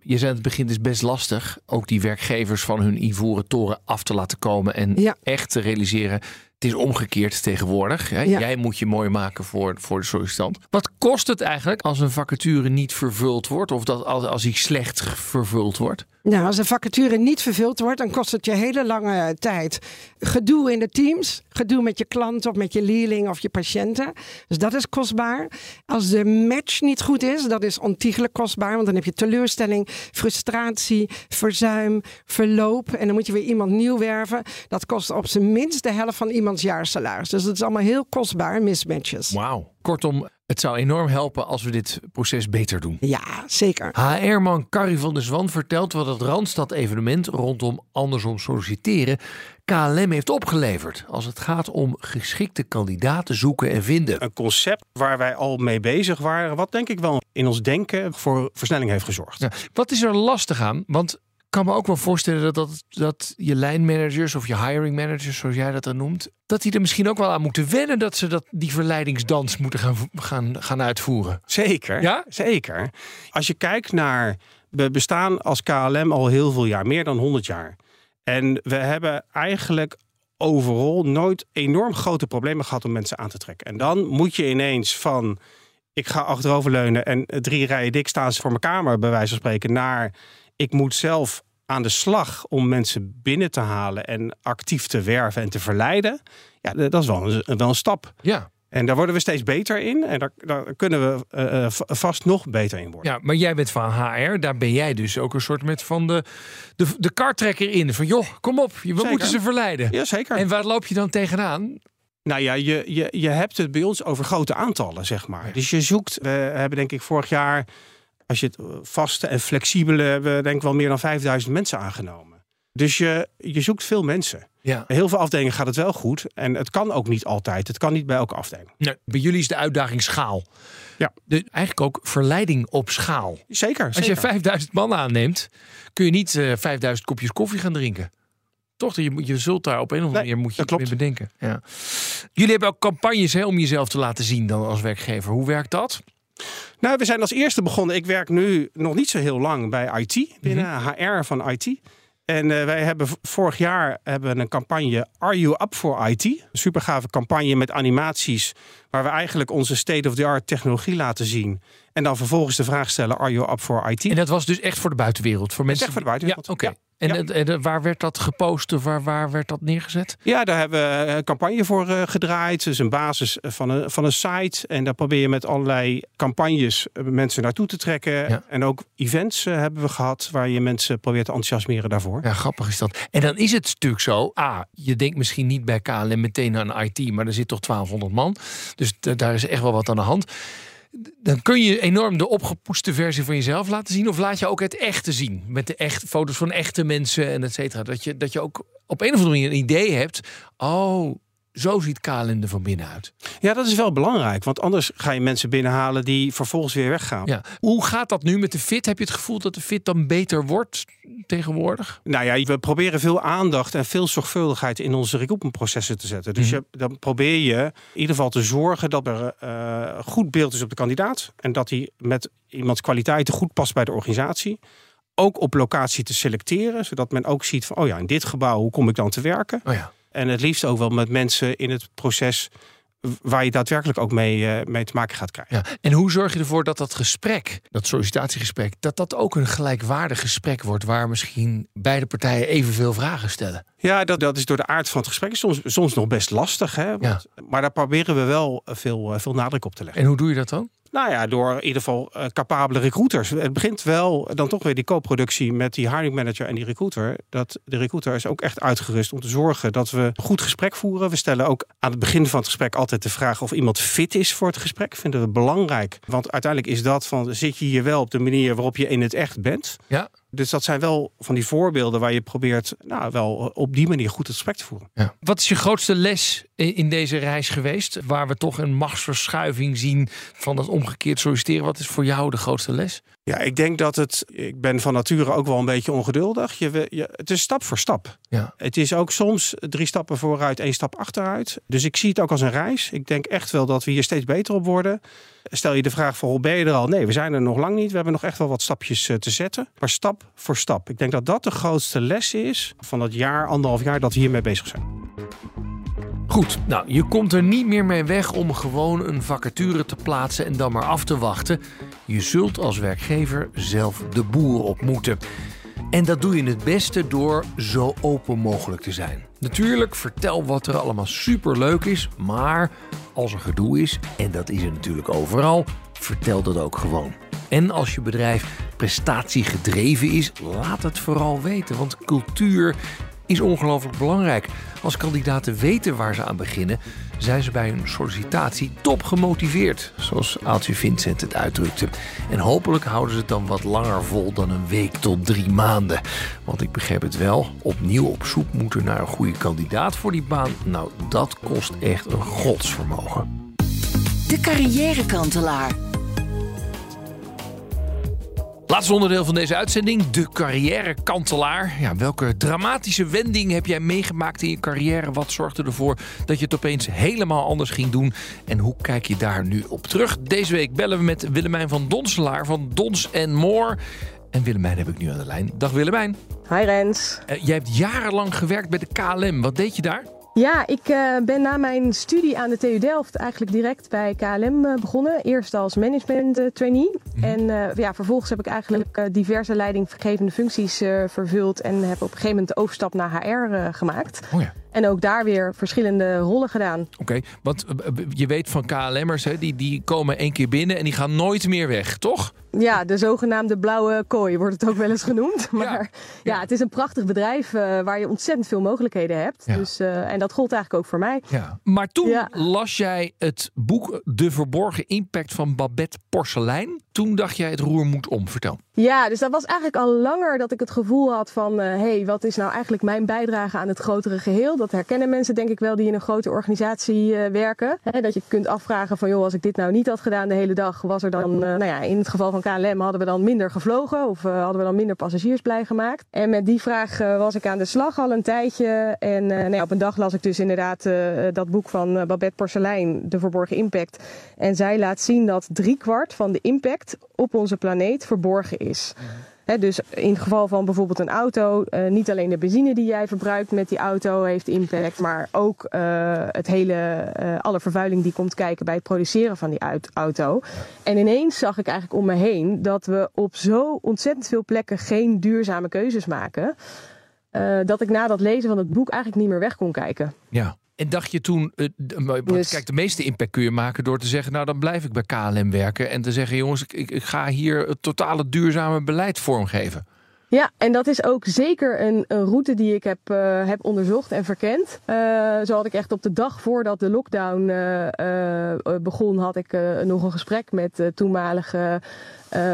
Je zei aan het begin, het is best lastig ook die werkgevers van hun ivoren toren af te laten komen en Ja. echt te realiseren. Het is omgekeerd tegenwoordig. Hè? Ja. Jij moet je mooi maken voor, voor de sollicitant. Wat kost het eigenlijk als een vacature niet vervuld wordt of dat als, als die slecht vervuld wordt? Nou, als een vacature niet vervuld wordt, dan kost het je hele lange tijd. Gedoe in de teams, gedoe met je klant of met je leerling of je patiënten. Dus dat is kostbaar. Als de match niet goed is, dat is ontiegelijk kostbaar. Want dan heb je teleurstelling, frustratie, verzuim, verloop. En dan moet je weer iemand nieuw werven. Dat kost op zijn minst de helft van iemands jaarsalaris. Dus dat is allemaal heel kostbaar, mismatches. Wauw. Kortom, het zou enorm helpen als we dit proces beter doen. Ja, zeker. HR-man Carrie van der Zwan vertelt wat het Randstad-evenement rondom andersom solliciteren KLM heeft opgeleverd. Als het gaat om geschikte kandidaten zoeken en vinden. Een concept waar wij al mee bezig waren, wat denk ik wel in ons denken voor versnelling heeft gezorgd. Ja, wat is er lastig aan? Want kan me ook wel voorstellen dat, dat, dat je lijnmanagers of je hiring managers, zoals jij dat dan noemt, dat die er misschien ook wel aan moeten wennen dat ze dat, die verleidingsdans moeten gaan, gaan, gaan uitvoeren. Zeker, Ja? zeker. Als je kijkt naar, we bestaan als KLM al heel veel jaar, meer dan 100 jaar. En we hebben eigenlijk overal nooit enorm grote problemen gehad om mensen aan te trekken. En dan moet je ineens van, ik ga achteroverleunen en drie rijen dik staan ze voor mijn kamer, bij wijze van spreken, naar ik moet zelf aan de slag om mensen binnen te halen en actief te werven en te verleiden. Ja, dat is wel een, wel een stap. Ja. En daar worden we steeds beter in. En daar, daar kunnen we eh, eh, vast nog beter in worden. Ja, maar jij bent van HR, daar ben jij dus ook een soort met van de, de, de kartrekker in. Van joh, kom op, we Zeker. moeten ze verleiden. Ja, zeker. En waar loop je dan tegenaan? Nou ja, je, je, je hebt het bij ons over grote aantallen, zeg maar. Dus je zoekt, we hebben denk ik vorig jaar, als je het eh, vaste en flexibele, hebben we denk ik wel meer dan 5000 mensen aangenomen. Dus je, je zoekt veel mensen. Ja. Heel veel afdelingen gaat het wel goed. En het kan ook niet altijd. Het kan niet bij elke afdeling. Nee, bij jullie is de uitdaging schaal. Ja. De, eigenlijk ook verleiding op schaal. Zeker. Als je zeker. 5000 man aanneemt, kun je niet eh 5000 kopjes koffie gaan drinken. Toch? Je, moet- je zult daar op een of andere Nee, manier moet je weer bedenken. Ja. Jullie hebben ook campagnes hè, om jezelf te laten zien dan als werkgever. Hoe werkt dat? Nou, we zijn als eerste begonnen. Ik werk nu nog niet zo heel lang bij IT, binnen HR van IT. En eh, wij hebben vorig jaar hebben een campagne Are You Up for IT? Een super gave campagne met animaties waar we eigenlijk onze state-of-the-art technologie laten zien. En dan vervolgens de vraag stellen Are You Up for IT? En dat was dus echt voor de buitenwereld. Voor mensen echt voor de buitenwereld. Ja, oké. En, Ja. en het- waar werd dat gepost? Of waar, waar werd dat neergezet? Ja, daar hebben we een campagne voor eh, gedraaid. Dus een basis van een, van een site. En daar probeer je met allerlei campagnes eh, mensen naartoe te trekken. Ja. En ook events eh, hebben we gehad waar je mensen probeert te enthousiasmeren daarvoor. Ja, grappig is dat. En dan is het natuurlijk zo. A, je denkt misschien niet bij KLM meteen aan IT, maar er zit toch 1200 man. Dus daar is echt wel wat aan de hand. Dan kun je enorm de opgepoeste versie van jezelf laten zien. Of laat je ook het echte zien. Met de echt, foto's van echte mensen en et cetera. Dat je, dat je ook op een of andere manier een idee hebt. Oh, zo ziet KLM er van binnen uit. Ja, dat is wel belangrijk. Want anders ga je mensen binnenhalen die vervolgens weer weggaan. Ja. Hoe gaat dat nu met de fit? Heb je het gevoel dat de fit dan beter wordt tegenwoordig? Nou ja, we proberen veel aandacht en veel zorgvuldigheid in onze recruitmentprocessen te zetten. Dus je, dan probeer je in ieder geval te zorgen dat er eh, goed beeld is op de kandidaat. En dat hij met iemands kwaliteiten goed past bij de organisatie. Ook op locatie te selecteren, zodat men ook ziet van, oh ja, in dit gebouw, hoe kom ik dan te werken? Oh ja. En het liefst ook wel met mensen in het proces waar je daadwerkelijk ook mee, eh, mee te maken gaat krijgen. Ja. En hoe zorg je ervoor dat dat gesprek, dat sollicitatiegesprek, dat dat ook een gelijkwaardig gesprek wordt waar misschien beide partijen evenveel vragen stellen? Ja, dat, dat is door de aard van het gesprek soms, soms nog best lastig. Hè? Want- Maar daar proberen we wel veel, eh, veel nadruk op te leggen. En hoe doe je dat dan? Nou ja, door in ieder geval eh, capabele recruiters. Het begint wel dan toch weer die co-productie met die hiring manager en die recruiter. Dat de recruiter is ook echt uitgerust om te zorgen dat we goed gesprek voeren. We stellen ook aan het begin van het gesprek altijd de vraag of iemand fit is voor het gesprek. Vinden we belangrijk. Want uiteindelijk is dat van zit je hier wel op de manier waarop je in het echt bent. Ja. Dus dat zijn wel van die voorbeelden waar je probeert nou, wel op die manier goed het gesprek te voeren. Ja. Wat is je grootste les in in deze reis geweest? Waar we toch een machtsverschuiving zien van dat omgekeerd solliciteren. Wat is voor jou de grootste les? Ja, ik denk dat het. Ik ben van nature ook wel een beetje ongeduldig. Je, het is stap voor stap. Ja. Het is ook soms drie stappen vooruit, één stap achteruit. Dus ik zie het ook als een reis. Ik denk echt wel dat we hier steeds beter op worden. Stel je de vraag van ben je er al? Nee, we zijn er nog lang niet. We hebben nog echt wel wat stapjes eh, te zetten. Maar stap voor stap. Ik denk dat dat de grootste les is van dat jaar, anderhalf jaar dat we hiermee bezig zijn. Goed, nou, je komt er niet meer mee weg om gewoon een vacature te plaatsen en dan maar af te wachten. Je zult als werkgever zelf de boer op moeten. En dat doe je het beste door zo open mogelijk te zijn. Natuurlijk, vertel wat er allemaal superleuk is, maar als er gedoe is, en dat is er natuurlijk overal, vertel dat ook gewoon. En als je bedrijf prestatiegedreven is, laat het vooral weten, want cultuur is ongelooflijk belangrijk. Als kandidaten weten waar ze aan beginnen, zijn ze bij hun sollicitatie top gemotiveerd, zoals Aaltje Vincent het uitdrukte. En hopelijk houden ze het dan wat langer vol dan een week tot drie maanden. Want ik begrijp het wel, opnieuw op zoek moeten naar een goede kandidaat voor die baan, nou dat kost echt een godsvermogen. De carrièrekantelaar. Laatste onderdeel van deze uitzending, de carrièrekantelaar. Ja, welke dramatische wending heb jij meegemaakt in je carrière? Wat zorgde ervoor dat je het opeens helemaal anders ging doen? En hoe kijk je daar nu op terug? Deze week bellen we met Willemijn van Donselaar van Dons More. En Willemijn heb ik nu aan de lijn. Dag Willemijn. Hi Rens. Eh, jij hebt jarenlang gewerkt bij de KLM. Wat deed je daar? Ja, ik eh, ben na mijn studie aan de TU Delft eigenlijk direct bij KLM eh, begonnen. Eerst als management eh, trainee. En eh, ja, vervolgens heb ik eigenlijk diverse leidinggevende functies vervuld. En heb op een gegeven moment de overstap naar HR gemaakt. Oh ja. En ook daar weer verschillende rollen gedaan. Oké, want je weet van KLM'ers, hè, die, die komen één keer binnen en die gaan nooit meer weg, toch? Ja, de zogenaamde blauwe kooi wordt het ook wel eens genoemd. Maar ja, het is een prachtig bedrijf eh, waar je ontzettend veel mogelijkheden hebt. Ja. Dus, eh, en dat gold eigenlijk ook voor mij. Ja. Maar toen las jij het boek De Verborgen Impact van Babette Porcelein. Toen dacht jij het roer moet om. Vertel. Ja, dus dat was eigenlijk al langer dat ik het gevoel had van... hé, hey, wat is nou eigenlijk mijn bijdrage aan het grotere geheel? Dat herkennen mensen denk ik wel die in een grote organisatie eh, werken. Hè, dat je kunt afvragen van, joh, als ik dit nou niet had gedaan de hele dag... was er dan, eh, nou ja, in het geval van KLM hadden we dan minder gevlogen... of eh, hadden we dan minder passagiers blij gemaakt. En met die vraag eh, was ik aan de slag al een tijdje. En eh, nou op een dag las ik dus inderdaad dat boek van Babette Porcelein... De Verborgen Impact. En zij laat zien dat driekwart van de impact op onze planeet verborgen is. Dus in het geval van bijvoorbeeld een auto, eh, niet alleen de benzine die jij verbruikt met die auto heeft impact, maar ook eh, het hele, eh, alle vervuiling die komt kijken bij het produceren van die auto. En ineens zag ik eigenlijk om me heen dat we op zo ontzettend veel plekken geen duurzame keuzes maken. dat ik na dat lezen van het boek eigenlijk niet meer weg kon kijken. Ja. En dacht je toen, Dus- kijk, de meeste impact kun je maken door te zeggen, nou dan blijf ik bij KLM werken. En te zeggen, jongens, ik, ik ga hier het totale duurzame beleid vormgeven. Ja, en dat is ook zeker een, een route die ik heb, eh, heb onderzocht en verkend. Eh, zo had ik echt op de dag voordat de lockdown eh, begon, had ik nog een gesprek met de toenmalige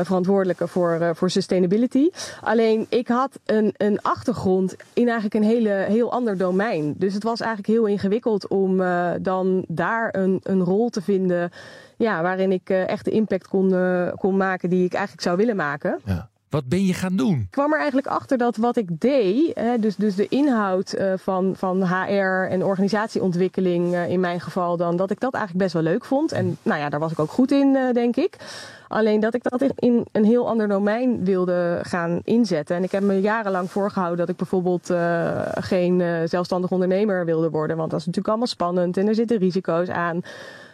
verantwoordelijke voor, voor sustainability. Alleen ik had een, een achtergrond in eigenlijk een hele, heel ander domein. Dus het was eigenlijk heel ingewikkeld om dan daar een, een rol te vinden ja, waarin ik echt de impact kon, kon maken die ik eigenlijk zou willen maken. Wat ben je gaan doen? Ik kwam er eigenlijk achter dat wat ik deed, hè, dus, dus de inhoud eh, van, van HR en organisatieontwikkeling eh, in mijn geval dan, dat ik dat eigenlijk best wel leuk vond. En nou ja, daar was ik ook goed in, eh, denk ik. Alleen dat ik dat in- een heel ander domein wilde gaan inzetten. En ik heb me jarenlang voorgehouden dat ik bijvoorbeeld geen zelfstandig ondernemer wilde worden. Want dat is natuurlijk allemaal spannend en er zitten risico's aan.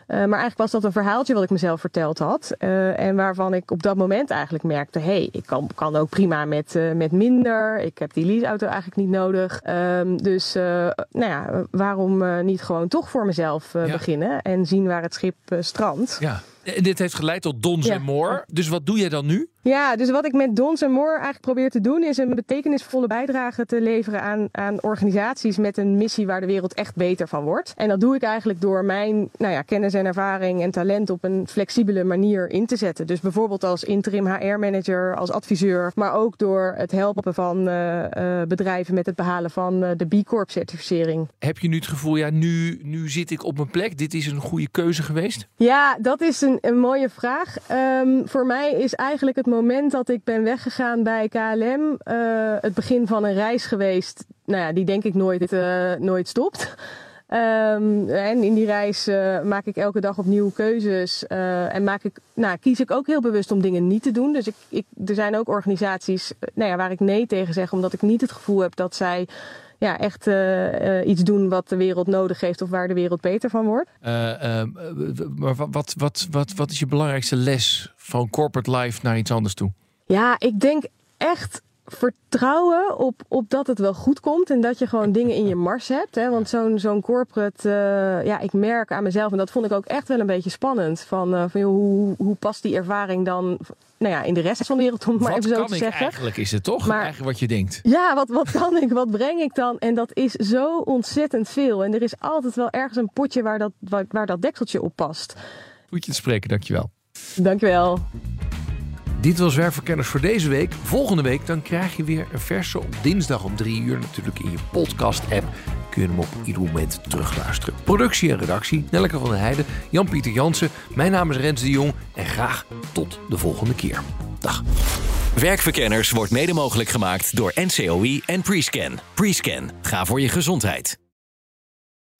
Eh, maar eigenlijk was dat een verhaaltje wat ik mezelf verteld had. eh, en waarvan ik op dat moment eigenlijk merkte: hé, hey, ik kan, kan ook prima met, eh, met minder. Ik heb die leaseauto eigenlijk niet nodig. Ehm, dus nou ja, waarom niet gewoon toch voor mezelf Ja. beginnen en zien waar het schip strandt? Ja. En dit heeft geleid tot Dons Ja. en More. Dus wat doe jij dan nu? Ja, dus wat ik met Dons en More eigenlijk probeer te doen, is een betekenisvolle bijdrage te leveren aan, aan organisaties met een missie waar de wereld echt beter van wordt. En dat doe ik eigenlijk door mijn nou ja, kennis en ervaring en talent op een flexibele manier in te zetten. Dus bijvoorbeeld als interim HR-manager, als adviseur, maar ook door het helpen van eh, eh, bedrijven met het behalen van eh, de B Corp-certificering. Heb je nu het gevoel, ja, nu, nu zit ik op mijn plek. Dit is een goede keuze geweest? Ja, dat is een, een mooie vraag. Ehm, voor mij is eigenlijk het moment dat ik ben weggegaan bij KLM eh, het begin van een reis geweest. Nou ja, die denk ik nooit, eh, nooit stopt. Ehm, en in die reis eh, maak ik elke dag opnieuw keuzes. en maak ik, nou, kies ik ook heel bewust om dingen niet te doen. Dus ik, ik, er zijn ook organisaties nou ja, waar ik nee tegen zeg, omdat ik niet het gevoel heb dat zij ja, echt eh, eh, iets doen wat de wereld nodig heeft of waar de wereld beter van wordt. Eh, eh, maar wat, wat, wat, wat, wat is je belangrijkste les van corporate life naar iets anders toe? Ja, ik denk echt vertrouwen op, op dat het wel goed komt en dat je gewoon dingen in je mars hebt. Hè? Want zo'n zo'n corporate, eh, ja, ik merk aan mezelf, en dat vond ik ook echt wel een beetje spannend, van, eh, van joh, hoe, hoe past die ervaring dan nou ja, in de rest van de wereld, om het maar wat even zo kan te ik zeggen. eigenlijk, is het toch? Maar- eigenlijk wat je denkt. Ja, wat, wat kan ik? Wat breng ik dan? En dat is zo ontzettend veel. En er is altijd wel ergens een potje waar dat, waar, waar dat dekseltje op past. Goed je te spreken, dankjewel. Dankjewel. Dit was Werkverkenners voor deze week. Volgende week dan krijg je weer een verse op dinsdag om drie uur. Natuurlijk in je podcast-app kun je hem op ieder moment terugluisteren. Productie en redactie, Nelleke van der Heijden, Jan-Pieter Jansen. Mijn naam is Rens de Jong en graag tot de volgende keer. Dag. Werkverkenners wordt mede mogelijk gemaakt door NCOI en Prescan. Prescan, ga voor je gezondheid.